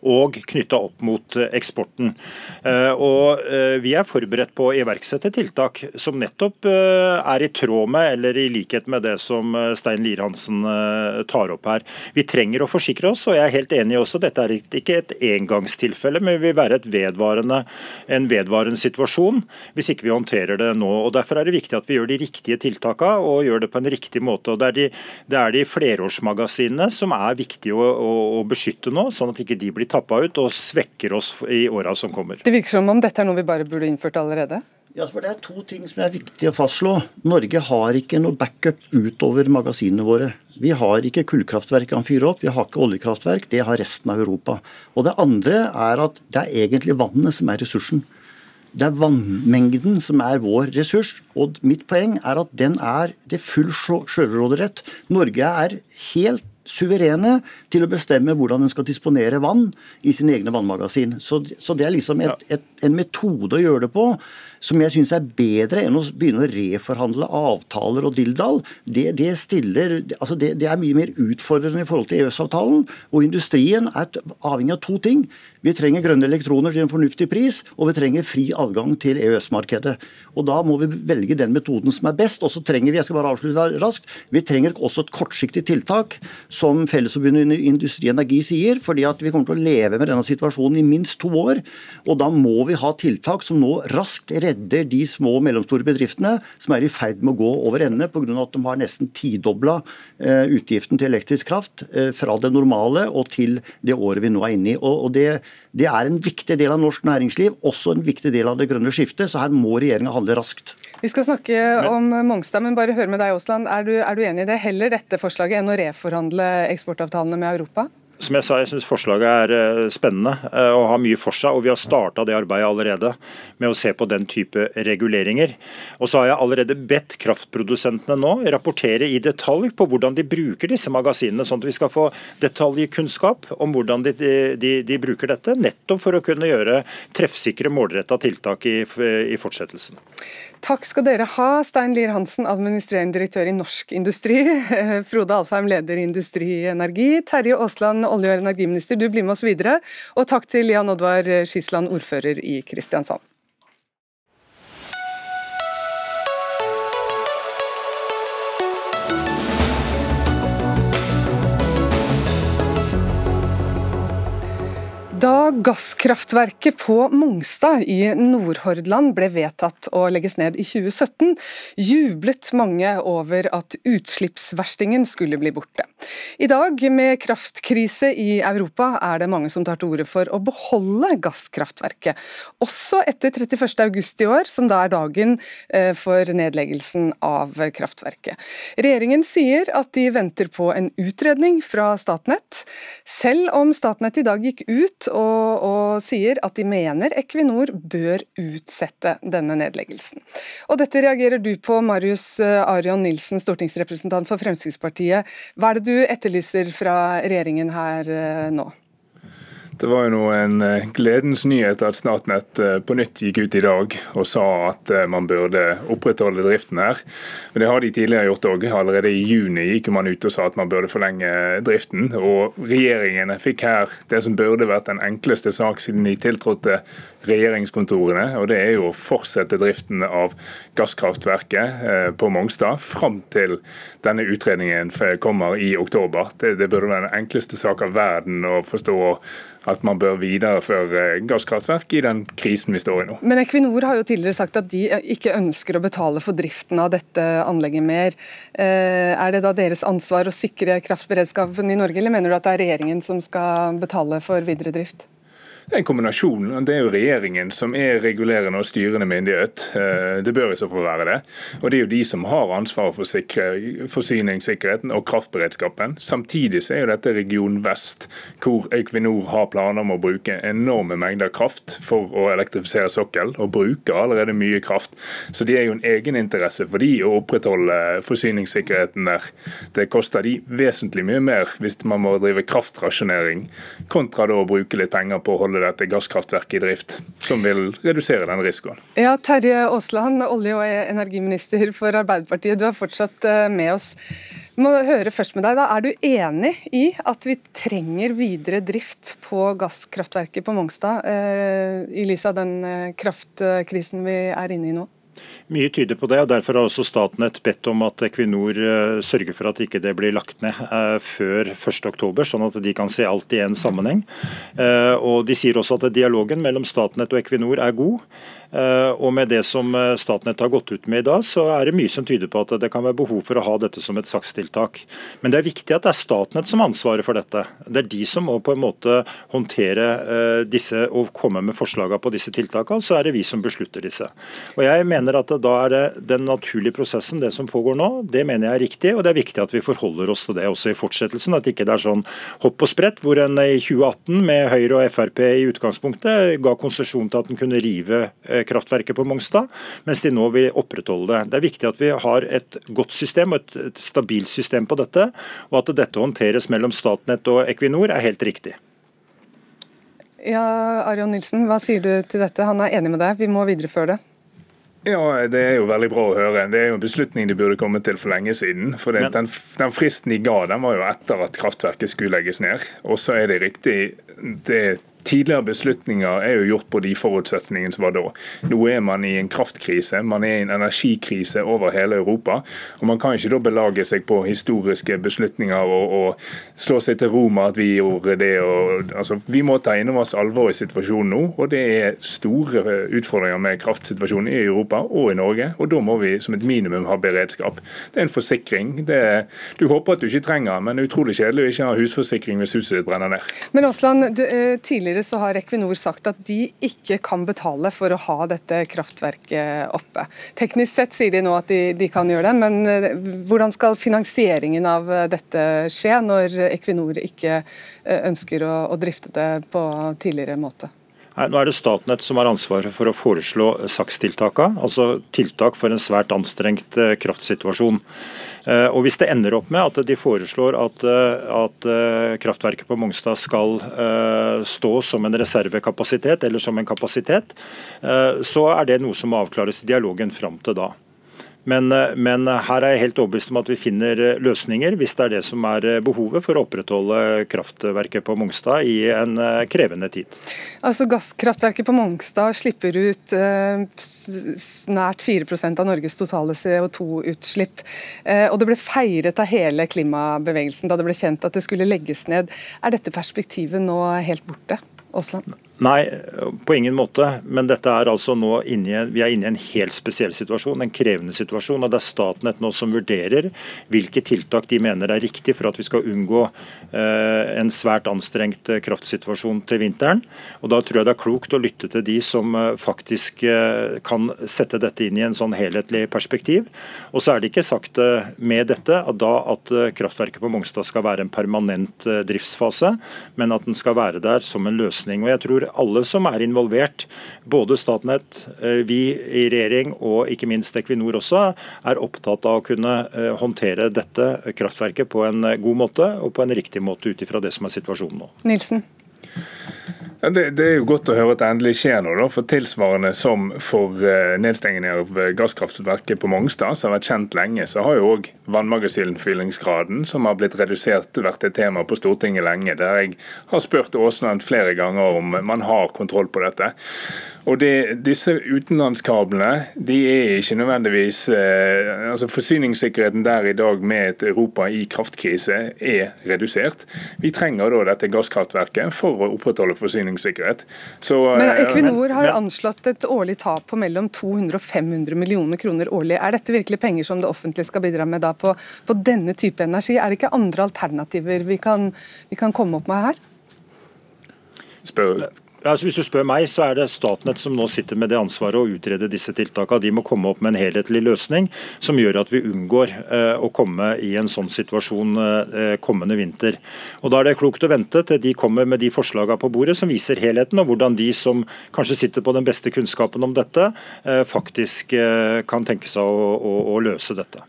og knytta opp mot eksporten. Og Vi er forberedt på å iverksette tiltak som nettopp er i tråd med eller i likhet med det som Stein Lier-Hansen tar opp her. Vi trenger å forsikre oss. og jeg er helt enig også, Dette er ikke et engangstilfelle, men vil være vedvarende, en vedvarende situasjon hvis ikke vi håndterer det nå. og Derfor er det viktig at vi gjør de riktige tiltakene og gjør det på en riktig måte. og Det er de, det er de flerårsmagasinene som er viktige å, å, å, beskytte nå, sånn at ikke de blir tappa ut og svekker oss i åra som kommer. Det virker som om dette er noe vi bare burde innført allerede? Ja, for Det er to ting som er viktig å fastslå. Norge har ikke noe backup utover magasinene våre. Vi har ikke kullkraftverk kan fyre opp, vi har ikke oljekraftverk. Det har resten av Europa. Og Det andre er at det er egentlig vannet som er ressursen. Det er vannmengden som er vår ressurs. Og mitt poeng er at den er det full sjølråderett. Norge er helt suverene til å bestemme hvordan en skal disponere vann i sine egne vannmagasin. Så, så det er liksom et, et, en metode å gjøre det på som jeg syns er bedre enn å begynne å reforhandle avtaler og dilldall. Det, det, stiller, altså det, det er mye mer utfordrende i forhold til EØS-avtalen. Og industrien er avhengig av to ting. Vi trenger grønne elektroner til en fornuftig pris, og vi trenger fri adgang til EØS-markedet. Og Da må vi velge den metoden som er best. Og så trenger vi jeg skal bare avslutte raskt, vi trenger også et kortsiktig tiltak, som Fellesforbundet Industri Energi sier, fordi at vi kommer til å leve med denne situasjonen i minst to år. Og da må vi ha tiltak som nå raskt redder de små og mellomstore bedriftene som er i ferd med å gå over ende pga. at de har nesten tidobla eh, utgiften til elektrisk kraft eh, fra det normale og til det året vi nå er inne i. Og det det er en viktig del av norsk næringsliv, også en viktig del av det grønne skiftet. Så her må regjeringa handle raskt. Vi skal snakke om Mongstad, men bare høre med deg, Aasland. Er er du enig i det? Heller dette forslaget enn å reforhandle eksportavtalene med Europa? Som jeg sa, jeg syns forslaget er eh, spennende eh, og har mye for seg. og Vi har starta det arbeidet allerede med å se på den type reguleringer. Og så har jeg allerede bedt kraftprodusentene nå rapportere i detalj på hvordan de bruker disse magasinene, sånn at vi skal få detaljkunnskap om hvordan de, de, de bruker dette. Nettopp for å kunne gjøre treffsikre, målretta tiltak i, i fortsettelsen. Takk skal dere ha, Stein Lier Hansen, administrerende direktør i Norsk Industri, Frode Alfheim, leder i Industri Energi, Terje Aasland, olje- og energiminister, du blir med oss videre, og takk til Jan Oddvar Skisland, ordfører i Kristiansand. Da gasskraftverket på Mongstad i Nordhordland ble vedtatt å legges ned i 2017, jublet mange over at utslippsverstingen skulle bli borte. I dag, med kraftkrise i Europa, er det mange som tar til orde for å beholde gasskraftverket, også etter 31.8 i år, som da er dagen eh, for nedleggelsen av kraftverket. Regjeringen sier at de venter på en utredning fra Statnett, selv om Statnett i dag gikk ut og, og, sier at de mener Equinor bør utsette denne nedleggelsen. Og Dette reagerer du på, Marius eh, Arion Nilsen, stortingsrepresentant for Fremskrittspartiet. Hva er det du etterlyser fra regjeringen her eh, nå? Det var jo nå en eh, gledens nyhet at Statnett eh, på nytt gikk ut i dag og sa at eh, man burde opprettholde driften her. Men det har de tidligere gjort òg. Allerede i juni gikk man ut og sa at man burde forlenge driften. Og regjeringen fikk her det som burde vært den enkleste sak siden de tiltrådte regjeringskontorene. Og det er jo å fortsette driften av gasskraftverket på Mongstad fram til denne utredningen kommer i oktober. Det, det burde være den enkleste sak av verden å forstå at man bør videreføre gasskraftverk i den krisen vi står i nå. Men Equinor har jo tidligere sagt at de ikke ønsker å betale for driften av dette anlegget mer. Eh, er det da deres ansvar å sikre kraftberedskapen i Norge, eller mener du at det er regjeringen som skal betale for videre drift? Det er en kombinasjon. Det er jo regjeringen som er regulerende og styrende myndighet. Eh, det bør i så fall være det. Og det er jo de som har ansvaret for sikre forsyningssikkerheten og kraftberedskapen. Samtidig så er jo dette region vest, hvor Equinor har planer om å bruke enorme mengder kraft for å elektrifisere sokkel, og bruker allerede mye kraft. Så det er jo en egeninteresse for de å opprettholde forsyningssikkerheten der. Det koster de vesentlig mye mer hvis man må drive kraftrasjonering, kontra da å bruke litt penger på å holde holde dette gasskraftverket i drift, som vil redusere den risikoen. Ja, Terje Aasland, olje- og energiminister for Arbeiderpartiet, du er fortsatt eh, med oss. Må høre først med deg da, Er du enig i at vi trenger videre drift på gasskraftverket på Mongstad, eh, i lys av den eh, kraftkrisen vi er inne i nå? Mye tyder på det, og derfor har også Statnett bedt om at Equinor uh, sørger for at ikke det blir lagt ned uh, før 1.10, sånn at de kan se alt i en sammenheng. Uh, og De sier også at dialogen mellom Statnett og Equinor er god. Og Med det som Statnett har gått ut med i dag, så er det mye som tyder på at det kan være behov for å ha dette som et sakstiltak. Men det er viktig at det er Statnett som har ansvaret for dette. Det er de som må på en måte håndtere disse og komme med forslagene på disse tiltakene, så er det vi som beslutter disse. Og jeg mener at da er det den naturlige prosessen, det som pågår nå, det mener jeg er riktig. Og det er viktig at vi forholder oss til det også i fortsettelsen. At ikke det er sånn hopp og sprett, hvor en i 2018 med Høyre og Frp i utgangspunktet ga konsesjon til at en kunne rive eh, kraftverket på Mongstad, mens de nå vil opprettholde det. Det er viktig at vi har et godt system og et stabilt system på dette, og at dette håndteres mellom Statnett og Equinor er helt riktig. Ja, Arion Nilsen, hva sier du til dette? Han er enig med deg, vi må videreføre det. Ja, Det er jo veldig bra å høre. Det er jo en beslutning de burde kommet til for lenge siden. For det, den, den, Fristen de ga, den var jo etter at kraftverket skulle legges ned. Og så er det riktig det Tidligere beslutninger er jo gjort på de forutsetningene som var da. Nå er man i en kraftkrise, man er i en energikrise over hele Europa. og Man kan ikke da belage seg på historiske beslutninger og, og slå seg til ro med at vi gjorde det. Og, altså, vi må ta inn over oss alvoret i situasjonen nå, og det er store utfordringer med kraftsituasjonen i Europa og i Norge. og Da må vi som et minimum ha beredskap. Det er en forsikring. Er, du håper at du ikke trenger men det er utrolig kjedelig å ikke ha husforsikring hvis huset ditt brenner ned. Men Osland, du, eh, tidligere Tidligere så har Equinor sagt at de ikke kan betale for å ha dette kraftverket oppe. Teknisk sett sier de nå at de, de kan gjøre det, men eh, hvordan skal finansieringen av eh, dette skje, når Equinor ikke eh, ønsker å, å drifte det på tidligere måte? Nei, nå er det Statnett som har ansvaret for å foreslå sakstiltakene, altså tiltak for en svært anstrengt kraftsituasjon. Eh, og Hvis det ender opp med at de foreslår at, eh, at eh, kraftverket på Mongstad skal stå som en reservekapasitet eller som en kapasitet, så er det noe som må avklares i dialogen fram til da. Men, eh, men, her er jeg helt overbevist om at vi finner eh, løsninger, hvis det er det som er eh, behovet for å opprettholde kraftverket på Mongstad i en krevende tid. Altså Gasskraftverket på Mongstad slipper ut eh, nært 4% av Norges totale CO2-utslipp. Eh, og Det ble feiret av hele klimabevegelsen da det ble kjent at det skulle legges ned. Er dette perspektivet nå helt borte? Aasland? Nei, på ingen måte. Men dette er altså nå inne, vi er inne i en helt spesiell situasjon, en krevende situasjon. og Det er Statnett nå som vurderer hvilke tiltak de mener er riktig for at vi skal unngå eh, en svært anstrengt eh, kraftsituasjon til vinteren. Og Da tror jeg det er klokt å lytte til de som eh, faktisk eh, kan sette dette inn i en sånn helhetlig perspektiv. Og så er det ikke sagt eh, med dette at da at eh, kraftverket på Mongstad skal være en permanent driftsfase, men at den skal være der som en løsning. Og jeg tror alle som er involvert, både Statnett, eh, vi i regjering og ikke minst Equinor også, er opptatt av å kunne eh, håndtere dette kraftverket på en eh, god måte og på en riktig måte ut ifra det som er situasjonen nå. Nilsen. Det, det, er jo godt å høre at det endelig skjer noe. For Tilsvarende som for uh, nedstengingen av gasskraftverket på Mongstad, som har vært kjent lenge, så har jo òg vannmagasinfyllingsgraden, som har blitt redusert, vært et tema på Stortinget lenge. Der jeg har spurt Aasland flere ganger om man har kontroll på dette. Og det, Disse utenlandskablene de er ikke nødvendigvis eh, altså Forsyningssikkerheten der i dag med et Europa i kraftkrise er redusert. Vi trenger da dette gasskraftverket for å opprettholde forsyningssikkerhet. Så, Men eh, Equinor har anslått et årlig tap på mellom 200 og 500 millioner kroner årlig. Er dette virkelig penger som det offentlige skal bidra med da på, på denne type energi? Er det ikke andre alternativer vi kan, vi kan komme opp med her? Spør, Altså, hvis du spør meg, så er det Statnett som nå sitter med det ansvaret å utrede disse tiltakene. De må komme opp med en helhetlig løsning som gjør at vi unngår eh, å komme i en sånn situasjon eh, kommende vinter. Og Da er det klokt å vente til de kommer med de forslagene på bordet som viser helheten, og hvordan de som kanskje sitter på den beste kunnskapen om dette, eh, faktisk eh, kan tenke seg å, å, å løse dette.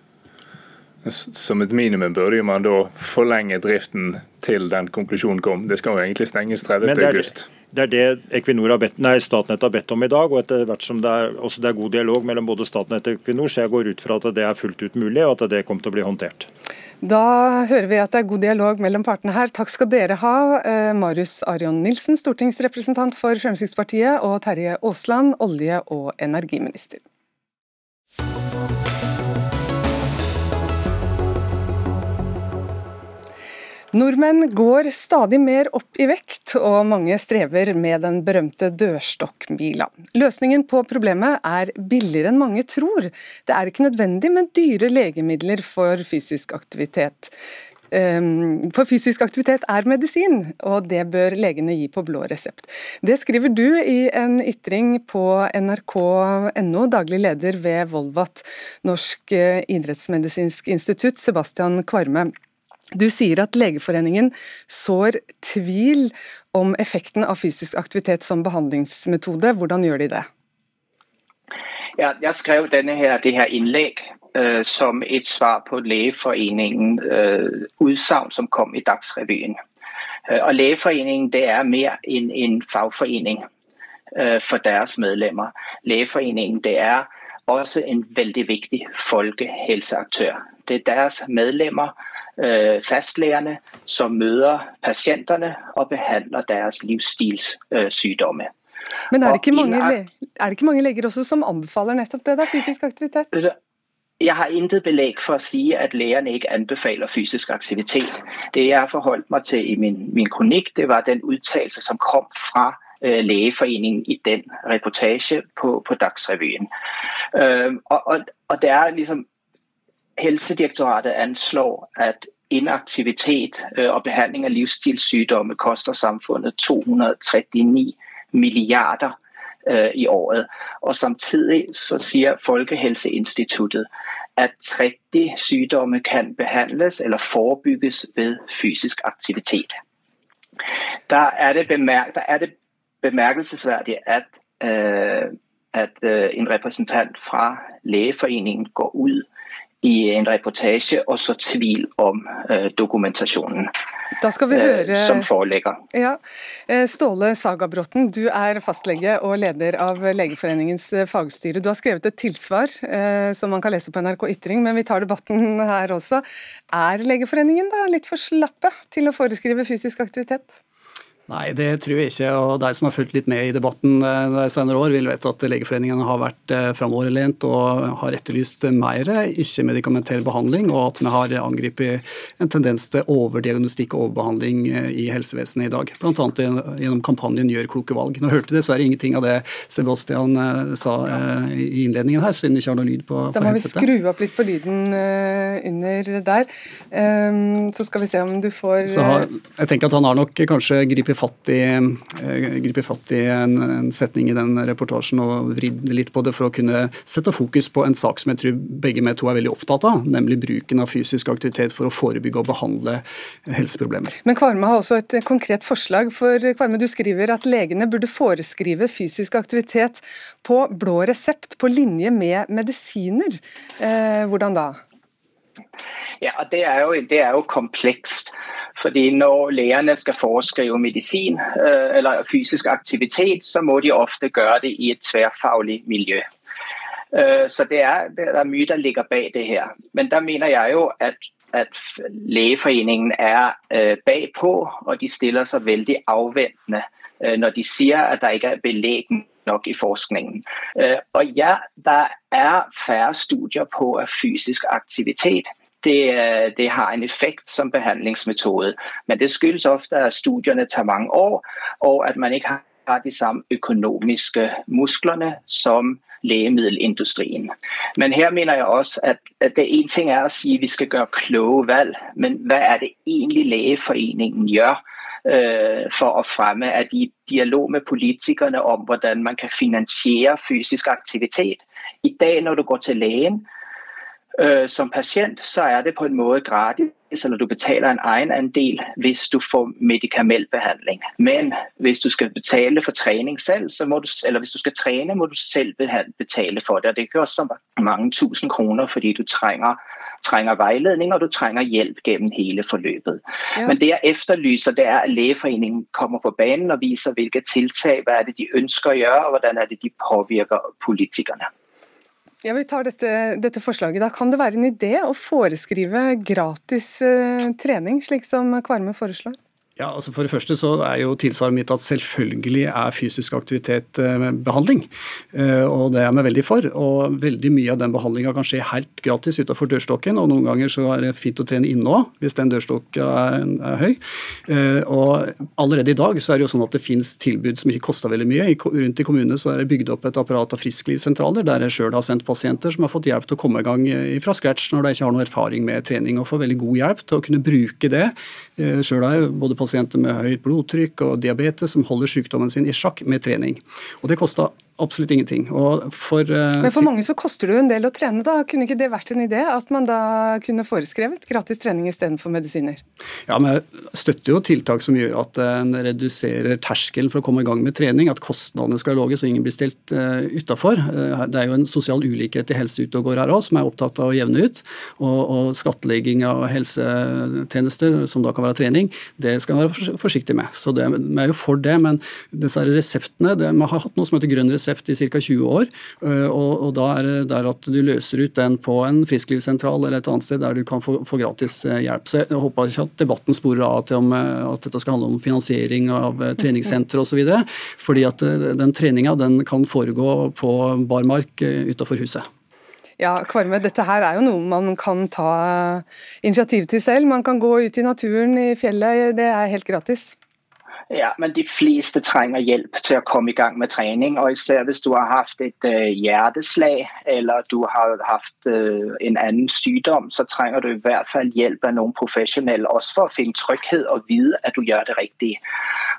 Som et minimum burde man da forlenge driften til den konklusjonen kom. Det skal jo egentlig stenges 30.8. Det er det Equinor har bedt, nei, Statnett har bedt om i dag. og etter hvert som det er, det er god dialog mellom både Statnett og Equinor, så jeg går ut fra at det er fullt ut mulig, og at det kommer til å bli håndtert. Da hører vi at det er god dialog mellom partene her. Takk skal dere ha, eh, Marius Arion Nilsen, stortingsrepresentant for Fremskrittspartiet, og Terje Aasland, olje- og energiminister. Nordmenn går stadig mer opp i vekt, og mange strever med den berømte dørstokkmila. Løsningen på problemet er billigere enn mange tror. Det er ikke nødvendig med dyre legemidler for fysisk aktivitet. Ehm, for fysisk aktivitet er medisin, og det bør legene gi på blå resept. Det skriver du i en ytring på nrk.no, daglig leder ved Volvat, Norsk eh, idrettsmedisinsk institutt, Sebastian Kvarme. Du sier at Legeforeningen sår tvil om effekten av fysisk aktivitet som behandlingsmetode. Hvordan gjør de det? Ja, jeg skrev her, det her innlegg uh, som et svar på Legeforeningen uh, utsagn som kom i Dagsrevyen. Uh, og Legeforeningen det er mer enn en fagforening uh, for deres medlemmer. Legeforeningen det er også en veldig viktig folkehelseaktør. Det er deres medlemmer Øh, fastlegene som møter pasientene og behandler deres livsstilssykdommer. Men er det, ikke mange, er det ikke mange leger også som anbefaler nettopp det, da, fysisk aktivitet? Jeg har intet belegg for å si at legene ikke anbefaler fysisk aktivitet. Det jeg forholdt meg til i min, min kronikk, det var den uttalelse som kom fra uh, Legeforeningen i den reportasje på, på Dagsrevyen. Og, og, og det er liksom Helsedirektoratet anslår at inaktivitet øh, og behandling av livsstilssykdommer koster samfunnet 239 milliarder øh, i året. Og Samtidig så sier Folkehelseinstituttet at 30 sykdommer kan behandles eller forebygges ved fysisk aktivitet. Der er det, bemerk, der er det bemærkelsesverdig at, øh, at en representant fra Legeforeningen går ut i en reportasje og så tvil om eh, dokumentasjonen da skal vi høre, uh, som foreligger. Ja. Eh, Ståle Sagabråten, du er fastlege og leder av Legeforeningens fagstyre. Du har skrevet et tilsvar som man kan lese på NRK Ytring, men vi tar debatten her også. Er Legeforeningen da litt for slappe til å foreskrive fysisk aktivitet? Nei, det tror jeg ikke. og De som har fulgt litt med i debatten eh, de senere år, vil vite at Legeforeningen har vært eh, framoverlent og har etterlyst mer ikke-medikamentell behandling, og at vi har angrepet en tendens til overdiagnostikk og overbehandling eh, i helsevesenet i dag. Bl.a. gjennom kampanjen Gjør kloke valg. Nå hørte jeg dessverre ingenting av det Sebastian sa i innledningen her, siden vi ikke har noe lyd på, på Da må vi skru opp litt på lyden under der. Ehm, så skal vi se om du får har, Jeg tenker at han har nok kanskje gripet griper fatt i, eh, griper fatt i en, en, setning i den reportasjen og vridd litt på det for å kunne sette fokus på en sak som jeg tror begge med to er veldig opptatt av, nemlig bruken av fysisk aktivitet for å forebygge og behandle helseproblemer. Men Kvarme har også et konkret forslag. for Kvarme, Du skriver at legene burde foreskrive fysisk aktivitet på blå resept på linje med medisiner. Eh, hvordan da? Ja, Det er jo, det er jo komplekst. Fordi når legene skal foreskrive medisin øh, eller fysisk aktivitet, så må de ofte gjøre det i et tverrfaglig miljø. Øh, så det er, det er mye der ligger bak det her. Men der mener jeg jo at, at Legeforeningen er bakpå, og de stiller seg veldig avventende når de sier at det ikke er belegg nok i forskningen. Og ja, der er færre studier på at fysisk aktivitet det, øh, det, har en effekt som behandlingsmetode. Men det skyldes ofte at studiene tar mange år, og at man ikke har de samme økonomiske musklene som legemiddelindustrien. Men her mener jeg også at, at det én ting er å si at vi skal gjøre kloge valg, men hva er det egentlig Legeforeningen gjør? Øh, for å fremme at i dialog med politikerne om hvordan man kan finansiere fysisk aktivitet. I dag når du går til legen, Øh, som pasient så er det på en måte gratis, eller du betaler en egenandel hvis du får medikamentbehandling. Men hvis du skal betale for trening selv, så må du, eller hvis du skal trene, må du selv betale for det. Og det koster mange tusen kroner fordi du trenger, trenger veiledning og du trenger hjelp gjennom hele forløpet. Ja. Men det jeg efterlyser, det er at Legeforeningen kommer på banen og viser hvilke tiltak hva er det de ønsker å gjøre, og hvordan er det de påvirker politikerne. Ja, Vi tar dette, dette, forslaget. da. Kan det være en idé å foreskrive gratis eh, trening, slik som Kvarme foreslår? Ja, altså For det første så er jo tilsvaret mitt at selvfølgelig er fysisk aktivitet eh, behandling. Eh, og det er vi veldig for. Og veldig mye av den behandlinga kan skje helt gratis utenfor dørstokken. Og noen ganger så er det fint å trene inne òg, hvis den dørstokken er, er, høy. Eh, og allerede i dag så er det jo sånn at det finnes tilbud som ikke koster veldig mye. Rundt i kommunene så er det bygd opp et apparat av frisklivssentraler der jeg sjøl har sendt pasienter som har fått hjelp til å komme i gang fra scratch når de ikke har noe erfaring med trening, og får veldig god hjelp til å kunne bruke det. Sjøl har jeg pasienter med høyt blodtrykk og diabetes som holder sykdommen sin i sjakk med trening. Og Det koster absolutt ingenting. For, uh, Men for mange så koster det jo en del å trene, da. Kunne ikke det vært en idé? At man da kunne foreskrevet gratis trening istedenfor medisiner? Ja, men jeg støtter jo tiltak som gjør at en reduserer terskelen for å komme i gang med trening. At kostnadene skal være lave så ingen blir stilt uh, utafor. Uh, det er jo en sosial ulikhet i helse ute og går her òg, som er opptatt av å jevne ut. Og, og skattlegging av helsetjenester, som da kan være trening, det skal man være forsiktig med. Så det, vi er jo for det, men disse reseptene det, Vi har hatt noe som heter grønn resept resept i ca. 20 år. Eh, og, og, da er det der at du løser ut den på en frisklivssentral eller et annet sted der du kan få, få gratis eh, hjelp. Så jeg håper ikke at debatten sporer av til om, eh, at dette skal handle om finansiering av treningssentre osv. Fordi at den treninga den kan foregå på barmark utafor huset. Ja, Kvarme, dette her er jo noe man kan ta initiativ til selv. Man kan gå ut i naturen, i fjellet. Det er helt gratis. Ja, men de fleste trenger hjelp til å komme i gang med trening. Og især hvis du har hatt et uh, hjerteslag eller du har hatt uh, en annen sykdom, så trenger du i hvert fall hjelp av noen profesjonelle også for å finne trygghet og vite at du gjør det riktig.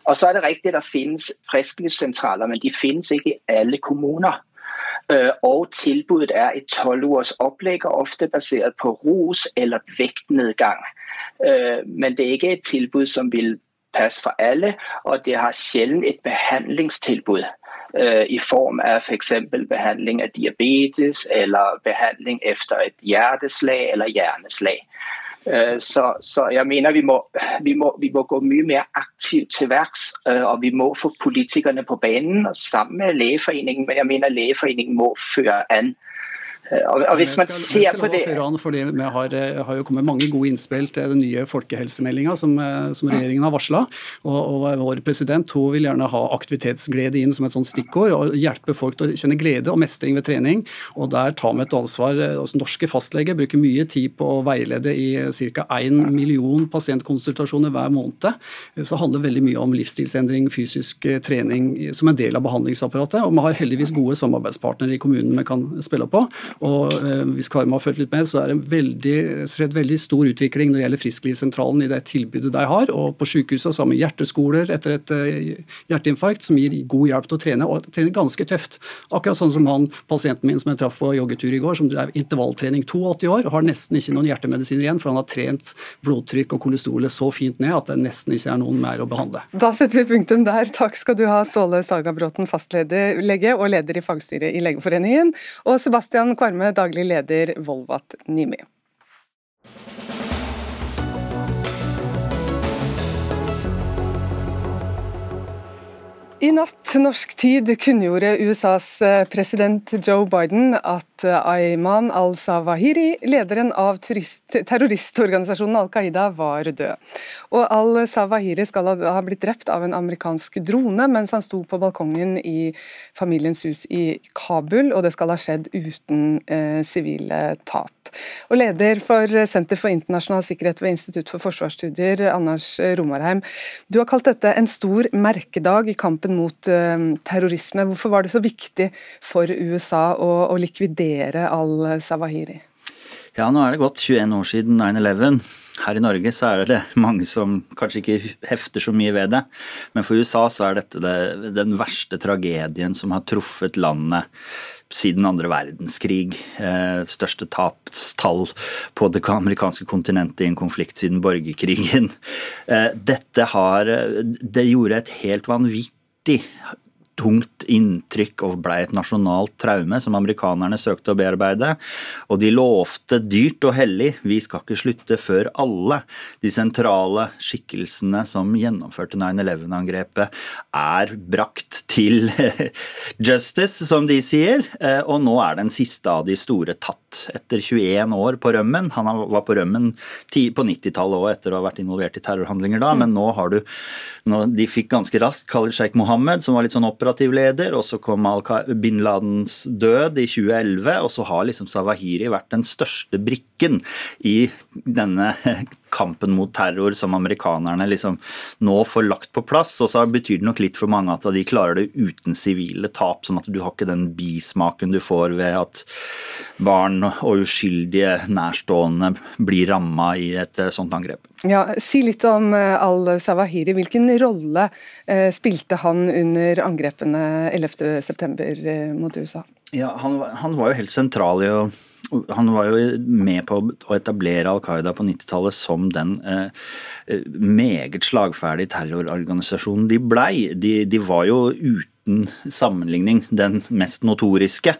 Og så er det riktig at det finnes frisklivssentraler, men de finnes ikke i alle kommuner. Uh, og tilbudet er et tolv års opplegg, ofte basert på rus eller vektnedgang. Men det er ikke et tilbud som vil passe for alle, og det har sjelden et behandlingstilbud øh, i form av f.eks. behandling av diabetes eller behandling etter et hjerteslag eller hjerneslag. Øh, så, så, jeg mener vi må, vi, må, vi må, gå mye mer aktivt til verks, øh, og vi må få politikerne på banen sammen med Legeforeningen. Men jeg mener Legeforeningen må føre an hvis man ser på det Foran, fordi Vi har, eh, har, jo kommet mange gode innspill til den nye folkehelsemeldinga som, eh, som, regjeringen har varsla. Og, og, vår president hun vil gjerne ha aktivitetsglede inn som et sånt stikkord. og Hjelpe folk til å kjenne glede og mestring ved trening. og Der tar vi et ansvar. altså Norske fastleger bruker mye tid på å veilede i ca. 1 million pasientkonsultasjoner hver måned. Så handler veldig mye om livsstilsendring, fysisk trening som en del av behandlingsapparatet. Og vi har heldigvis gode samarbeidspartnere i kommunen vi kan spille på. Og eh, Hvis Kvarme har fulgt litt med, så er det en veldig, en veldig stor utvikling når det gjelder Frisklivssentralen i det tilbudet de har. og På sykehuset har vi hjerteskoler etter et eh, hjerteinfarkt som gir god hjelp til å trene, og trene ganske tøft. Akkurat sånn som han pasienten min som jeg traff på joggetur i går, som drev intervalltrening 82 år og har nesten ikke noen hjertemedisiner igjen, for han har trent blodtrykk og kolesterolet så fint ned at det nesten ikke er noen mer å behandle. Da setter vi punktum der. Takk skal du ha, Ståle Sagabråten, fastlege og leder i fagstyret i Legeforeningen, og Sebastian Kvarme Kvarme, daglig leder Volvat Nimi. I natt norsk tid kunngjorde USAs eh, president Joe Biden at eh, Ayman al-Sawahiri, lederen av terroristorganisasjonen Al Qaida, var død. Og al-Sawahiri skal ha blitt drept av en amerikansk drone mens han sto på balkongen i familiens hus i Kabul, og det skal ha skjedd uten eh, sivile tap. Og Leder for Senter for internasjonal sikkerhet ved Institutt for forsvarsstudier, Anders Romarheim. Du har kalt dette en stor merkedag i kampen mot uh, terrorisme. Hvorfor var det så viktig for USA å, å likvidere al-Sawahiri? Ja, nå er det gått 21 år siden 9-11. Her i Norge så er det mange som kanskje ikke hefter så mye ved det, men for USA så er dette det, den verste tragedien som har truffet landet siden andre verdenskrig. Eh, største tapstall på det amerikanske kontinentet i en konflikt siden borgerkrigen. Eh, dette har Det gjorde et helt vanvittig tungt inntrykk og blei et nasjonalt traume som amerikanerne søkte å bearbeide. Og de lovte dyrt og hellig vi skal ikke slutte før alle de sentrale skikkelsene som gjennomførte 9-11-angrepet, er brakt til justice, som de sier. Eh, og nå er den siste av de store tatt, etter 21 år på rømmen. Han var på rømmen på 90-tallet òg, etter å ha vært involvert i terrorhandlinger da, men nå har du De fikk ganske raskt Khalid Sheikh Mohammed, som var litt sånn operativ leder, og så kom bin Ladens død i 2011, og så har liksom Sawahiri vært den største brikken i denne kampen mot terror som amerikanerne liksom nå får lagt på plass. Og så betyr det nok litt for mange at de klarer det uten sivile tap, sånn at du har ikke den bismaken du får ved at barn og uskyldige nærstående blir ramma i et eh, sånt angrep. Ja, Si litt om eh, al-Sawahiri. Hvilken rolle eh, spilte han under angrepene 11.9. mot USA? Ja, han, han, var jo helt sentral i å han var jo med på å etablere Al Qaida på 90-tallet som den eh, meget slagferdige terrororganisasjonen de blei. De, de var jo uten sammenligning den mest notoriske.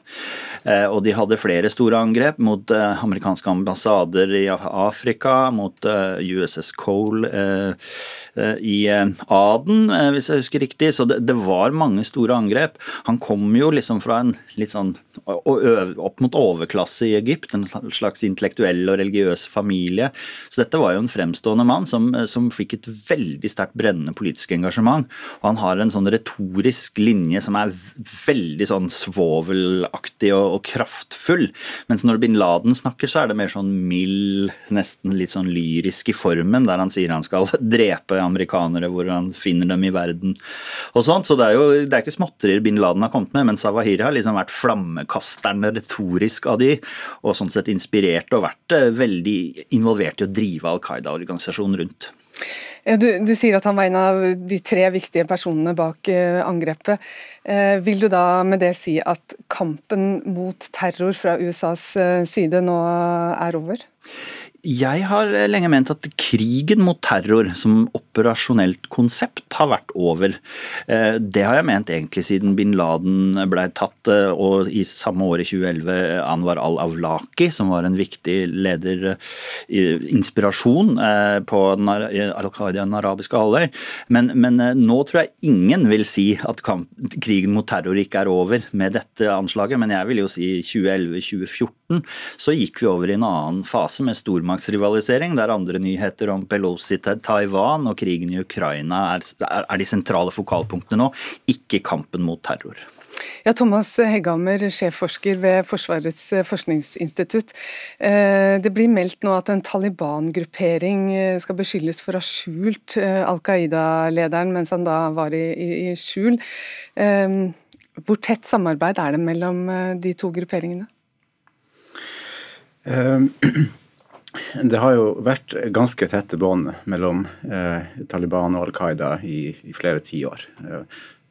Eh, og de hadde flere store angrep mot eh, amerikanske ambassader i Afrika, mot eh, USS Cole i Aden, hvis jeg husker riktig. Så det, var mange store angrep. Han kom jo liksom fra en litt sånn opp mot overklasse i Egypt, en slags intellektuell og religiøs familie. Så dette var jo en fremstående mann som, som fikk et veldig sterkt brennende politisk engasjement. Og han har en sånn retorisk linje som er veldig sånn svovelaktig og, og kraftfull. Mens når bin Laden snakker, så er det mer sånn mild, nesten litt sånn lyrisk i formen, der han sier han skal drepe amerikanere hvor han finner dem i verden og sånt. Så det er jo det er ikke småtterier bin Laden har kommet med, men Sawahiri har liksom vært flammekasteren retorisk av de, og sånn sett inspirert og vært eh, veldig involvert i å drive Al Qaida-organisasjonen rundt. Du, du, sier at han var en av de tre viktige personene bak uh, angrepet. Uh, vil du da med det si at kampen mot terror fra USAs uh, side nå er over? Jeg har lenge ment at krigen mot terror som operasjonelt konsept har vært over. Eh, det har jeg ment egentlig siden bin Laden ble tatt, eh, og i samme år i 2011 Anwar al-Awlaki, som var en viktig leder, eh, inspirasjon på Al Qaida den arabiske halvøy. Men, men, nå tror jeg ingen vil si at krigen mot terror ikke er over med dette anslaget, men jeg vil jo si 2011-2014 så gikk vi over i en annen fase med stormakt stormaktsrivalisering, der andre nyheter om Pelosi til Taiwan og krigen i Ukraina er, er de sentrale fokalpunktene nå, ikke kampen mot terror. Ja, Thomas Hegghammer, sjefforsker ved Forsvarets forskningsinstitutt. Eh, det blir meldt nå at en Taliban-gruppering eh, skal beskyldes for å ha skjult eh, Al Qaida-lederen mens han da var i, i skjul. Hvor tett samarbeid er det mellom de to grupperingene? Det har jo vært ganske tette bånd mellom eh, Taliban og Al Qaida i, i flere tiår. Eh,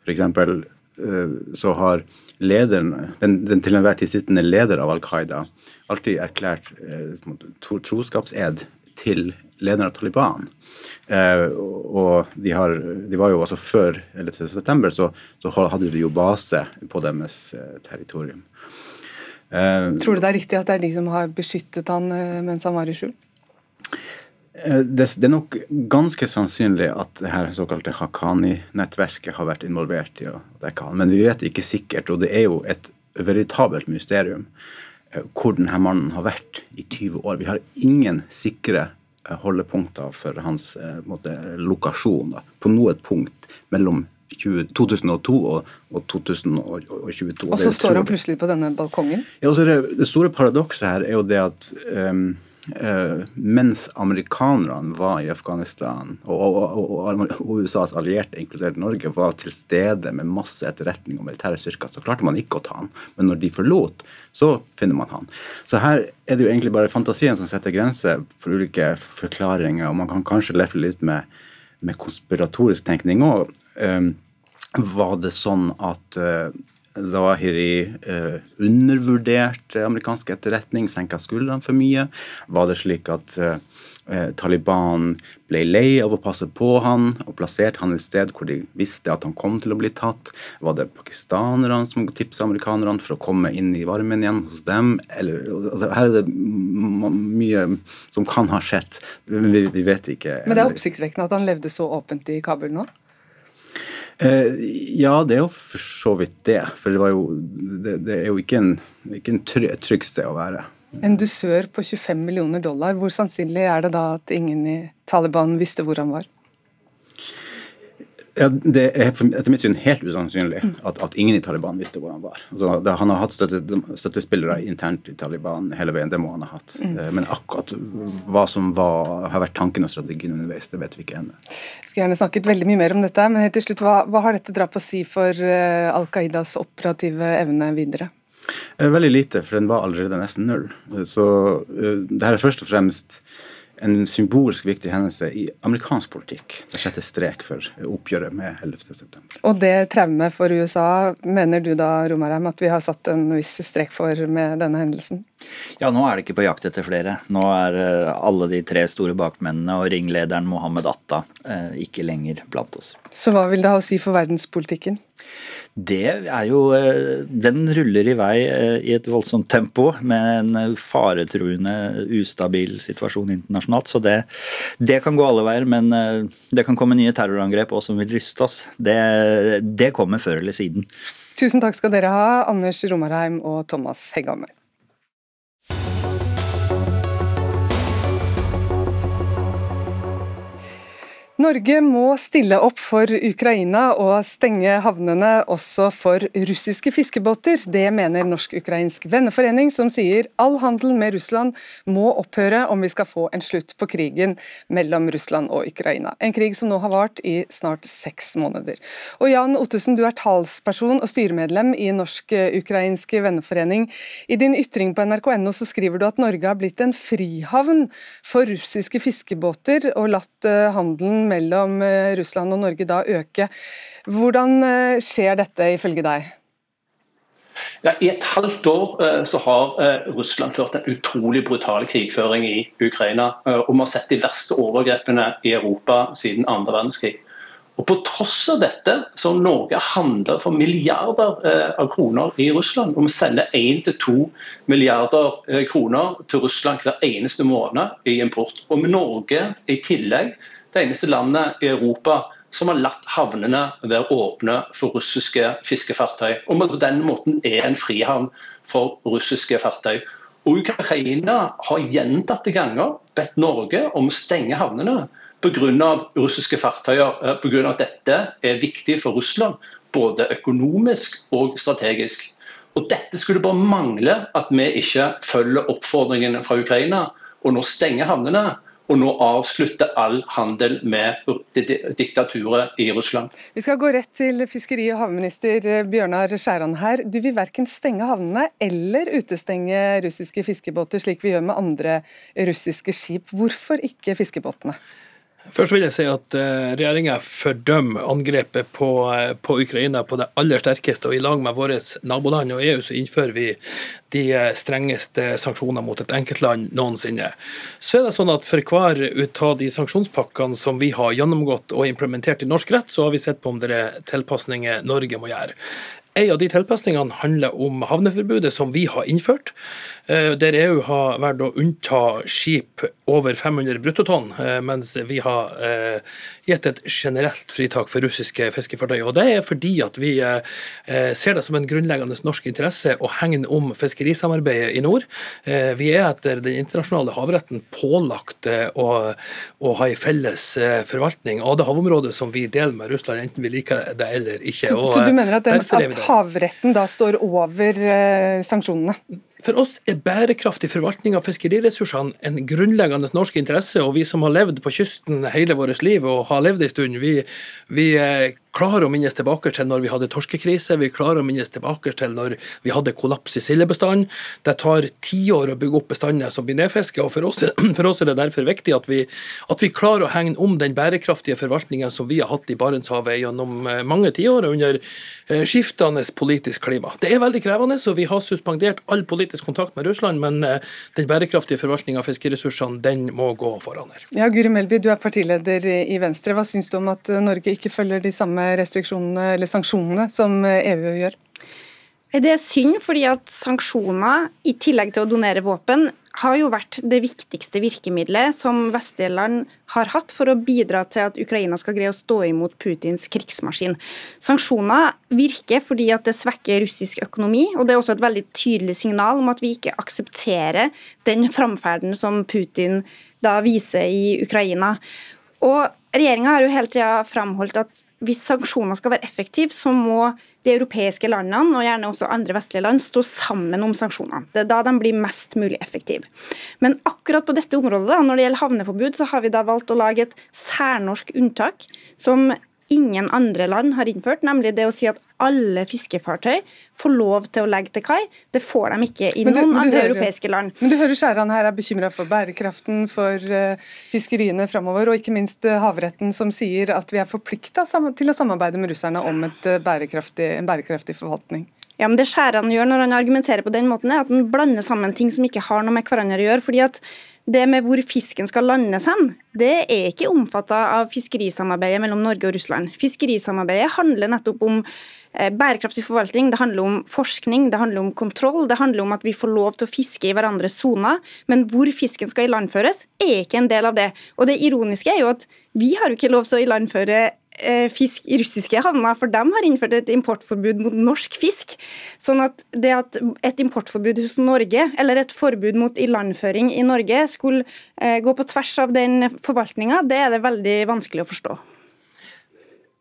F.eks. Eh, så har lederen, den, den til enhver tid sittende leder av Al Qaida alltid erklært eh, troskapsed til lederen av Taliban. Eh, og de, har, de, var jo også før 11. så, så hadde de jo base på deres territorium. Eh, Tror du det er riktig at det er de som har beskyttet han eh, mens han var i skjul? Eh, det, er nok ganske sannsynlig at det her såkalte Haqqani-nettverket har vært involvert i å dekke han, men vi vet ikke sikkert. Og det er jo et veritabelt mysterium hvor denne mannen har vært i 20 år. Vi har ingen sikre holdepunkter for hans måte, lokasjon da, på noe punkt mellom 20, 2002 og, og 2022. Og så står han plutselig på denne balkongen? Ja, altså det, det, store paradokset her er jo det at um, uh, mens amerikanerne var i Afghanistan, og, og, og, USAs allierte, inkludert Norge, var til stede med masse etterretning og militære styrker, så klarte man ikke å ta han. Men når de forlot, så finner man han. Så her er det jo egentlig bare fantasien som setter grenser for ulike forklaringer, og man kan kanskje lefle litt med med konspiratorisk tenkning òg. Um, var det sånn at Zawahiri uh, undervurderte amerikansk etterretning, senka skuldrene for mye? Var det slik at uh, eh, Taliban ble lei av å passe på han og plasserte han et sted hvor de visste at han kom til å bli tatt. Var det pakistanerne som tipsa amerikanerne for å komme inn i varmen igjen hos dem? Eller, altså, her er det mye som kan ha skjedd, men vi, vi vet ikke. Men det er oppsiktsvekkende at han levde så åpent i Kabul nå? Eh, ja, det er jo for så vidt det. For det, jo, det, det er jo ikke, en, ikke trygt sted å være. En dusør på 25 millioner dollar. Hvor sannsynlig er det da at ingen i Taliban visste hvor han var? Ja, Det er etter mitt syn helt usannsynlig at, at ingen i Taliban visste hvor han var. Altså, det, han har hatt støtte, støttespillere internt i Taliban hele veien, det må han ha hatt. Mm. Eh, men akkurat hva som var, har vært tanken og strategien underveis, det vet vi ikke ennå. Skulle gjerne snakket veldig mye mer om dette, men til slutt, hva, hva har dette drapet å si for uh, Al Qaidas operative evne videre? Eh, veldig lite, for den var allerede nesten null. Så det her er først og fremst en symbolsk viktig hendelse i amerikansk politikk. Det setter strek for oppgjøret med 11.9. Og det traumet for USA, mener du da Romarheim, at vi har satt en viss strek for med denne hendelsen? Ja, nå er det ikke på jakt etter flere. Nå er eh, alle de tre store bakmennene og ringlederen Mohammed Atta eh, ikke lenger blant oss. Så hva vil det ha å si for verdenspolitikken? Det er jo eh, Den ruller i vei eh, i et voldsomt tempo med en faretruende ustabil situasjon internasjonalt. Så det, det kan gå alle veier, men eh, det kan komme nye terrorangrep òg som vil ryste oss. Det, det kommer før eller siden. Tusen takk skal dere ha, Anders Romarheim og Thomas Hegghammer. Norge må stille opp for Ukraina og stenge havnene også for russiske fiskebåter. Det mener Norsk-ukrainsk venneforening, som sier all handel med Russland må opphøre om vi skal få en slutt på krigen mellom Russland og Ukraina. En krig som nå har vart i snart seks måneder. Og Jan Ottesen, du er talsperson og styremedlem i Norsk-ukrainsk venneforening. I din ytring på nrk.no så skriver du at Norge har blitt en frihavn for russiske fiskebåter og latt eh, mellom eh, Russland og Norge da øke. Hvordan eh, skjer dette ifølge deg? Ja, I et halvt år uh, så har Russland ført en utrolig brutal krigføring i Ukraina. Og vi har sett de verste overgrepene i Europa siden andre verdenskrig. Og På tross av dette så Norge handler for milliarder av kroner i Russland. Og vi sender 1-2 milliarder kroner til Russland hver eneste måned i import. Og med Norge i tillegg det eneste landet i Europa som har latt havnene være åpne for russiske fiskefartøy. Og på den måten er en frihavn for russiske fartøy. Og Ukraina har gjentatte ganger bedt Norge om å stenge havnene pga. russiske fartøyer, eh, pga. at dette er viktig for Russland, både økonomisk og strategisk. Og Dette skulle bare mangle at vi ikke følger oppfordringene fra Ukraina og nå stenger havnene og nå avslutte all handel med diktaturet i Russland. Vi skal gå rett til fiskeri- og havminister eh, Bjørnar Skjæran her. Du vil verken stenge havnene eller utestenge russiske fiskebåter, slik vi gjør med andre russiske skip. Hvorfor ikke fiskebåtene? Først vil jeg si at uh, regjeringa fordømmer angrepet på, uh, på, Ukraina på det aller sterkeste. og I lag med våre naboland og EU så innfører vi de uh, strengeste sanksjoner mot et enkeltland noensinne. Så er det sånn at For hver ut av de sanksjonspakkene som vi har gjennomgått og implementert i norsk rett, så har vi sett på om det er tilpasninger Norge må gjøre. En av de tilpasningene handler om havneforbudet som vi har innført. Eh, der EU har valgt å unnta skip over 500 bruttotonn, eh, mens vi har eh, gitt et generelt fritak for russiske fiskefartøy. Og Det er fordi at vi ser det som en grunnleggende norsk interesse å hegne om fiskerisamarbeidet i nord. Vi er etter den internasjonale havretten pålagt å, å ha en felles forvaltning av det havområdet som vi deler med Russland, enten vi liker det eller ikke. Så, så du mener at, den, havretten da står over sanksjonene? For oss er bærekraftig forvaltning av fiskeriressursene en grunnleggende norsk interesse. Og vi som har levd på kysten hele vårt liv og har levd en stund, vi, vi eh, klarer å minnes tilbake til når vi hadde torskekrise, vi klarer å minnes tilbake til når vi hadde kollaps i sildebestanden. Det tar tiår å bygge opp bestander som blir nedfisket, og for oss, for oss, er det derfor viktig at vi, at vi klarer å hegne om den bærekraftige forvaltningen som vi har hatt i Barentshavet gjennom eh, mange tiår under eh, skiftende politisk klima. Det er veldig krevende, så vi har suspendert all politisk kontakt med Russland, men den bærekraftige forvaltninga av fiskeressursene den må gå foran her. Ja, Guri Melby, du er partileder i Venstre. Hva syns du om at Norge ikke følger de samme restriksjonene eller sanksjonene som EU gjør? Det er synd, fordi at sanksjoner, i tillegg til å donere våpen, har jo vært det viktigste virkemidlet som vestlige land har hatt for å bidra til at Ukraina skal greie å stå imot Putins krigsmaskin. Sanksjoner virker fordi at det svekker russisk økonomi, og det er også et veldig tydelig signal om at vi ikke aksepterer den framferden som Putin da viser i Ukraina. Og Regjeringa har jo hele tida framholdt at hvis sanksjoner skal være effektive, så må de europeiske landene, og gjerne også andre vestlige land, stå sammen om sanksjonene. Det er da de blir mest mulig effektive. Men akkurat på dette området, når det gjelder havneforbud, så har vi da valgt å lage et særnorsk unntak som ingen andre land har innført, nemlig det å si at alle fiskefartøy får lov til å legge til kai. Det får de ikke i noen andre hører, europeiske land. Men du hører Skjæran her er bekymra for bærekraften, for uh, fiskeriene framover, og ikke minst uh, havretten som sier at vi er forplikta til å samarbeide med russerne om et, uh, bærekraftig, en bærekraftig forvaltning. Ja, men Det Skjæran gjør når han argumenterer på den måten, er at han blander sammen ting som ikke har noe med hverandre å gjøre. fordi at det med hvor fisken skal landes hen, det er ikke omfatta av fiskerisamarbeidet mellom Norge og Russland. Fiskerisamarbeidet handler nettopp om eh, bærekraftig forvaltning, det handler om forskning, det handler om kontroll, det handler om at vi får lov til å fiske i hverandres soner. Men hvor fisken skal ilandføres, er ikke en del av det. Og det ironiske er jo at vi har jo ikke lov til å ilandføre fisk i russiske havner, for de har innført et importforbud mot norsk fisk. Sånn at det at et importforbud hos Norge, eller et forbud mot ilandføring i Norge, skulle eh, gå på tvers av den forvaltninga, det er det veldig vanskelig å forstå.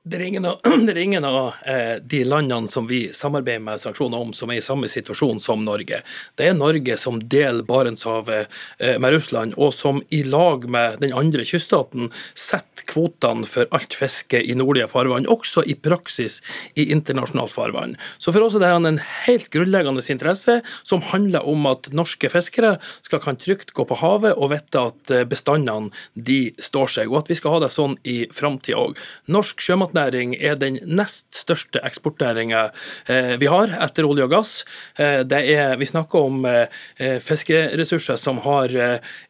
Det er ingen av, er ingen av eh, de landene som vi samarbeider med sanksjoner om, som er i samme situasjon som Norge. Det er Norge som deler Barentshavet eh, med Russland, og som i lag med den andre kyststaten setter kvotene for alt fiske i nordlige farvann, også i praksis i internasjonalt farvann. Så for oss er dette en helt grunnleggende interesse, som handler om at norske fiskere skal kan trygt gå på havet og vite at eh, bestandene de står seg, og at vi skal ha det sånn i framtida òg. Norsk sjømat sjømatnæring er den nest største eksportnæringa eh, vi har, etter olje og gass. Eh, er, vi snakker om eh, fiskeressurser som har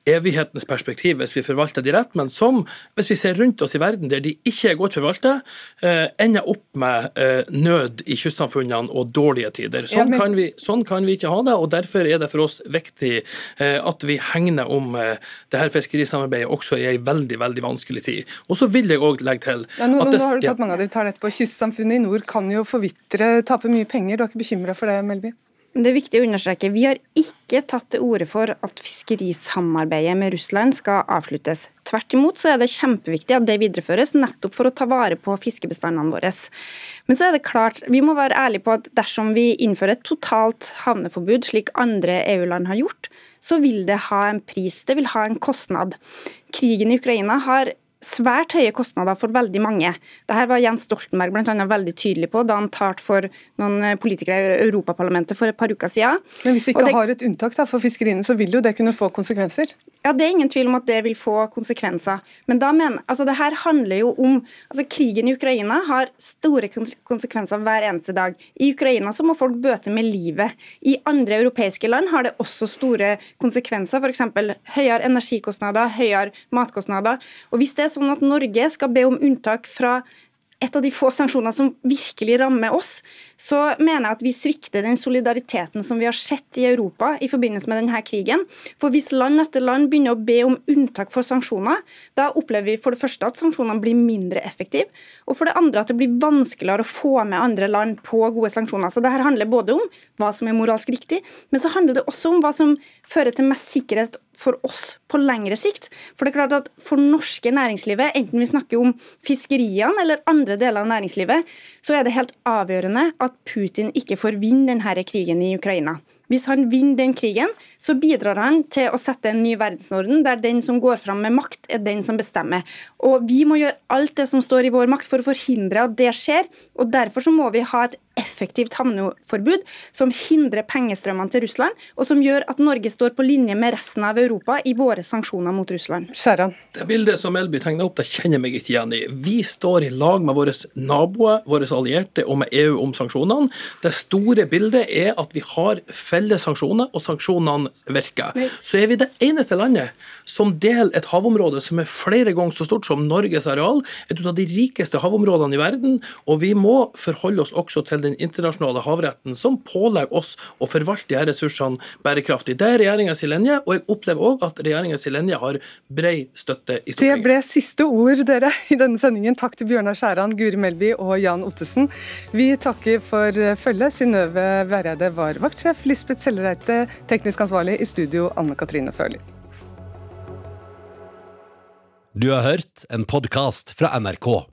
evighetens perspektiv hvis vi forvalter de rett, men som, hvis vi ser rundt oss i verden der de ikke er godt forvalta, ender opp med nød i kystsamfunnene og dårlige tider. Sånn, kan vi, sånn kan vi ikke ha det, og derfor er det for oss viktig at vi hegner om det her fiskerisamarbeidet også i en veldig veldig vanskelig tid. Og så vil jeg òg legge til ja, nå, at det, nå at mange av dem tar dette på. Kystsamfunnet i nord kan jo forvitre, tape mye penger. Du er ikke bekymra for det, Melby? Det er viktig å understreke. Vi har ikke tatt til orde for at fiskerisamarbeidet med Russland skal avsluttes. Tvert imot så er det kjempeviktig at det videreføres, nettopp for å ta vare på fiskebestandene våre. Men så er det klart, vi må være ærlige på at dersom vi innfører et totalt havneforbud, slik andre EU-land har gjort, så vil det ha en pris, det vil ha en kostnad. Krigen i Ukraina har svært høye kostnader for veldig mange. Dette var Jens Stoltenberg blant annet veldig tydelig på da han talte for noen eh, politikere i Europaparlamentet for et par uker siden. Men hvis vi ikke det, har et unntak da, for fiskeriene, så vil jo det kunne få konsekvenser? Ja, Det er ingen tvil om at det vil få konsekvenser. Men da mener, altså det her handler jo om altså Krigen i Ukraina har store konsekvenser hver eneste dag. I Ukraina så må folk bøte med livet. I andre europeiske land har det også store konsekvenser, f.eks. høyere energikostnader, høyere matkostnader. Og Hvis det er sånn at Norge skal be om unntak fra et av de få sanksjonene som virkelig rammer oss, så mener jeg at vi svikter den solidariteten som vi har sett i Europa i forbindelse med denne krigen. For hvis land etter land begynner å be om unntak for sanksjoner, da opplever vi for det første at sanksjonene blir mindre effektive, og for det andre at det blir vanskeligere å få med andre land på gode sanksjoner. Så dette handler både om hva som er moralsk riktig, men så handler det også om hva som fører til mest sikkerhet for oss på lengre sikt. For det er klart at for norske næringslivet, enten vi snakker om fiskeriene eller andre deler av næringslivet, så er det helt avgjørende at Putin ikke får vinne denne krigen i Ukraina. Hvis han vinner den krigen, så bidrar han til å sette en ny verdensorden der den som går fram med makt, er den som bestemmer. Og Vi må gjøre alt det som står i vår makt for å forhindre at det skjer. og Derfor så må vi ha et effektivt havneforbud som hindrer pengestrømmene til Russland, og som gjør at Norge står på linje med resten av Europa i våre sanksjoner mot Russland. Skjæran. Det bildet som Elby tegner opp, det kjenner jeg meg ikke igjen i. Vi står i lag med våre naboer, våre allierte og med EU om sanksjonene. Det store bildet er at vi har felles sanksjoner, og sanksjonene virker. Så er vi det eneste landet som deler et havområde som er flere ganger så stort som Norges areal, et av de rikeste havområdene i verden, og vi må forholde oss også til den internasjonale havretten, som pålegger oss å forvalte her ressursene bærekraftig. Det er regjeringas linje, og jeg opplever òg at regjeringas linje har bred støtte i Stortinget. Det ble siste ord dere i denne sendingen. Takk til Bjørnar Skjæran, Guri Melby og Jan Ottesen. Vi takker for følget. Synnøve Væreide var vaktsjef, Lisbeth Sellereite teknisk ansvarlig, i studio Anne Katrine Førli. Du har hørt en podkast fra NRK.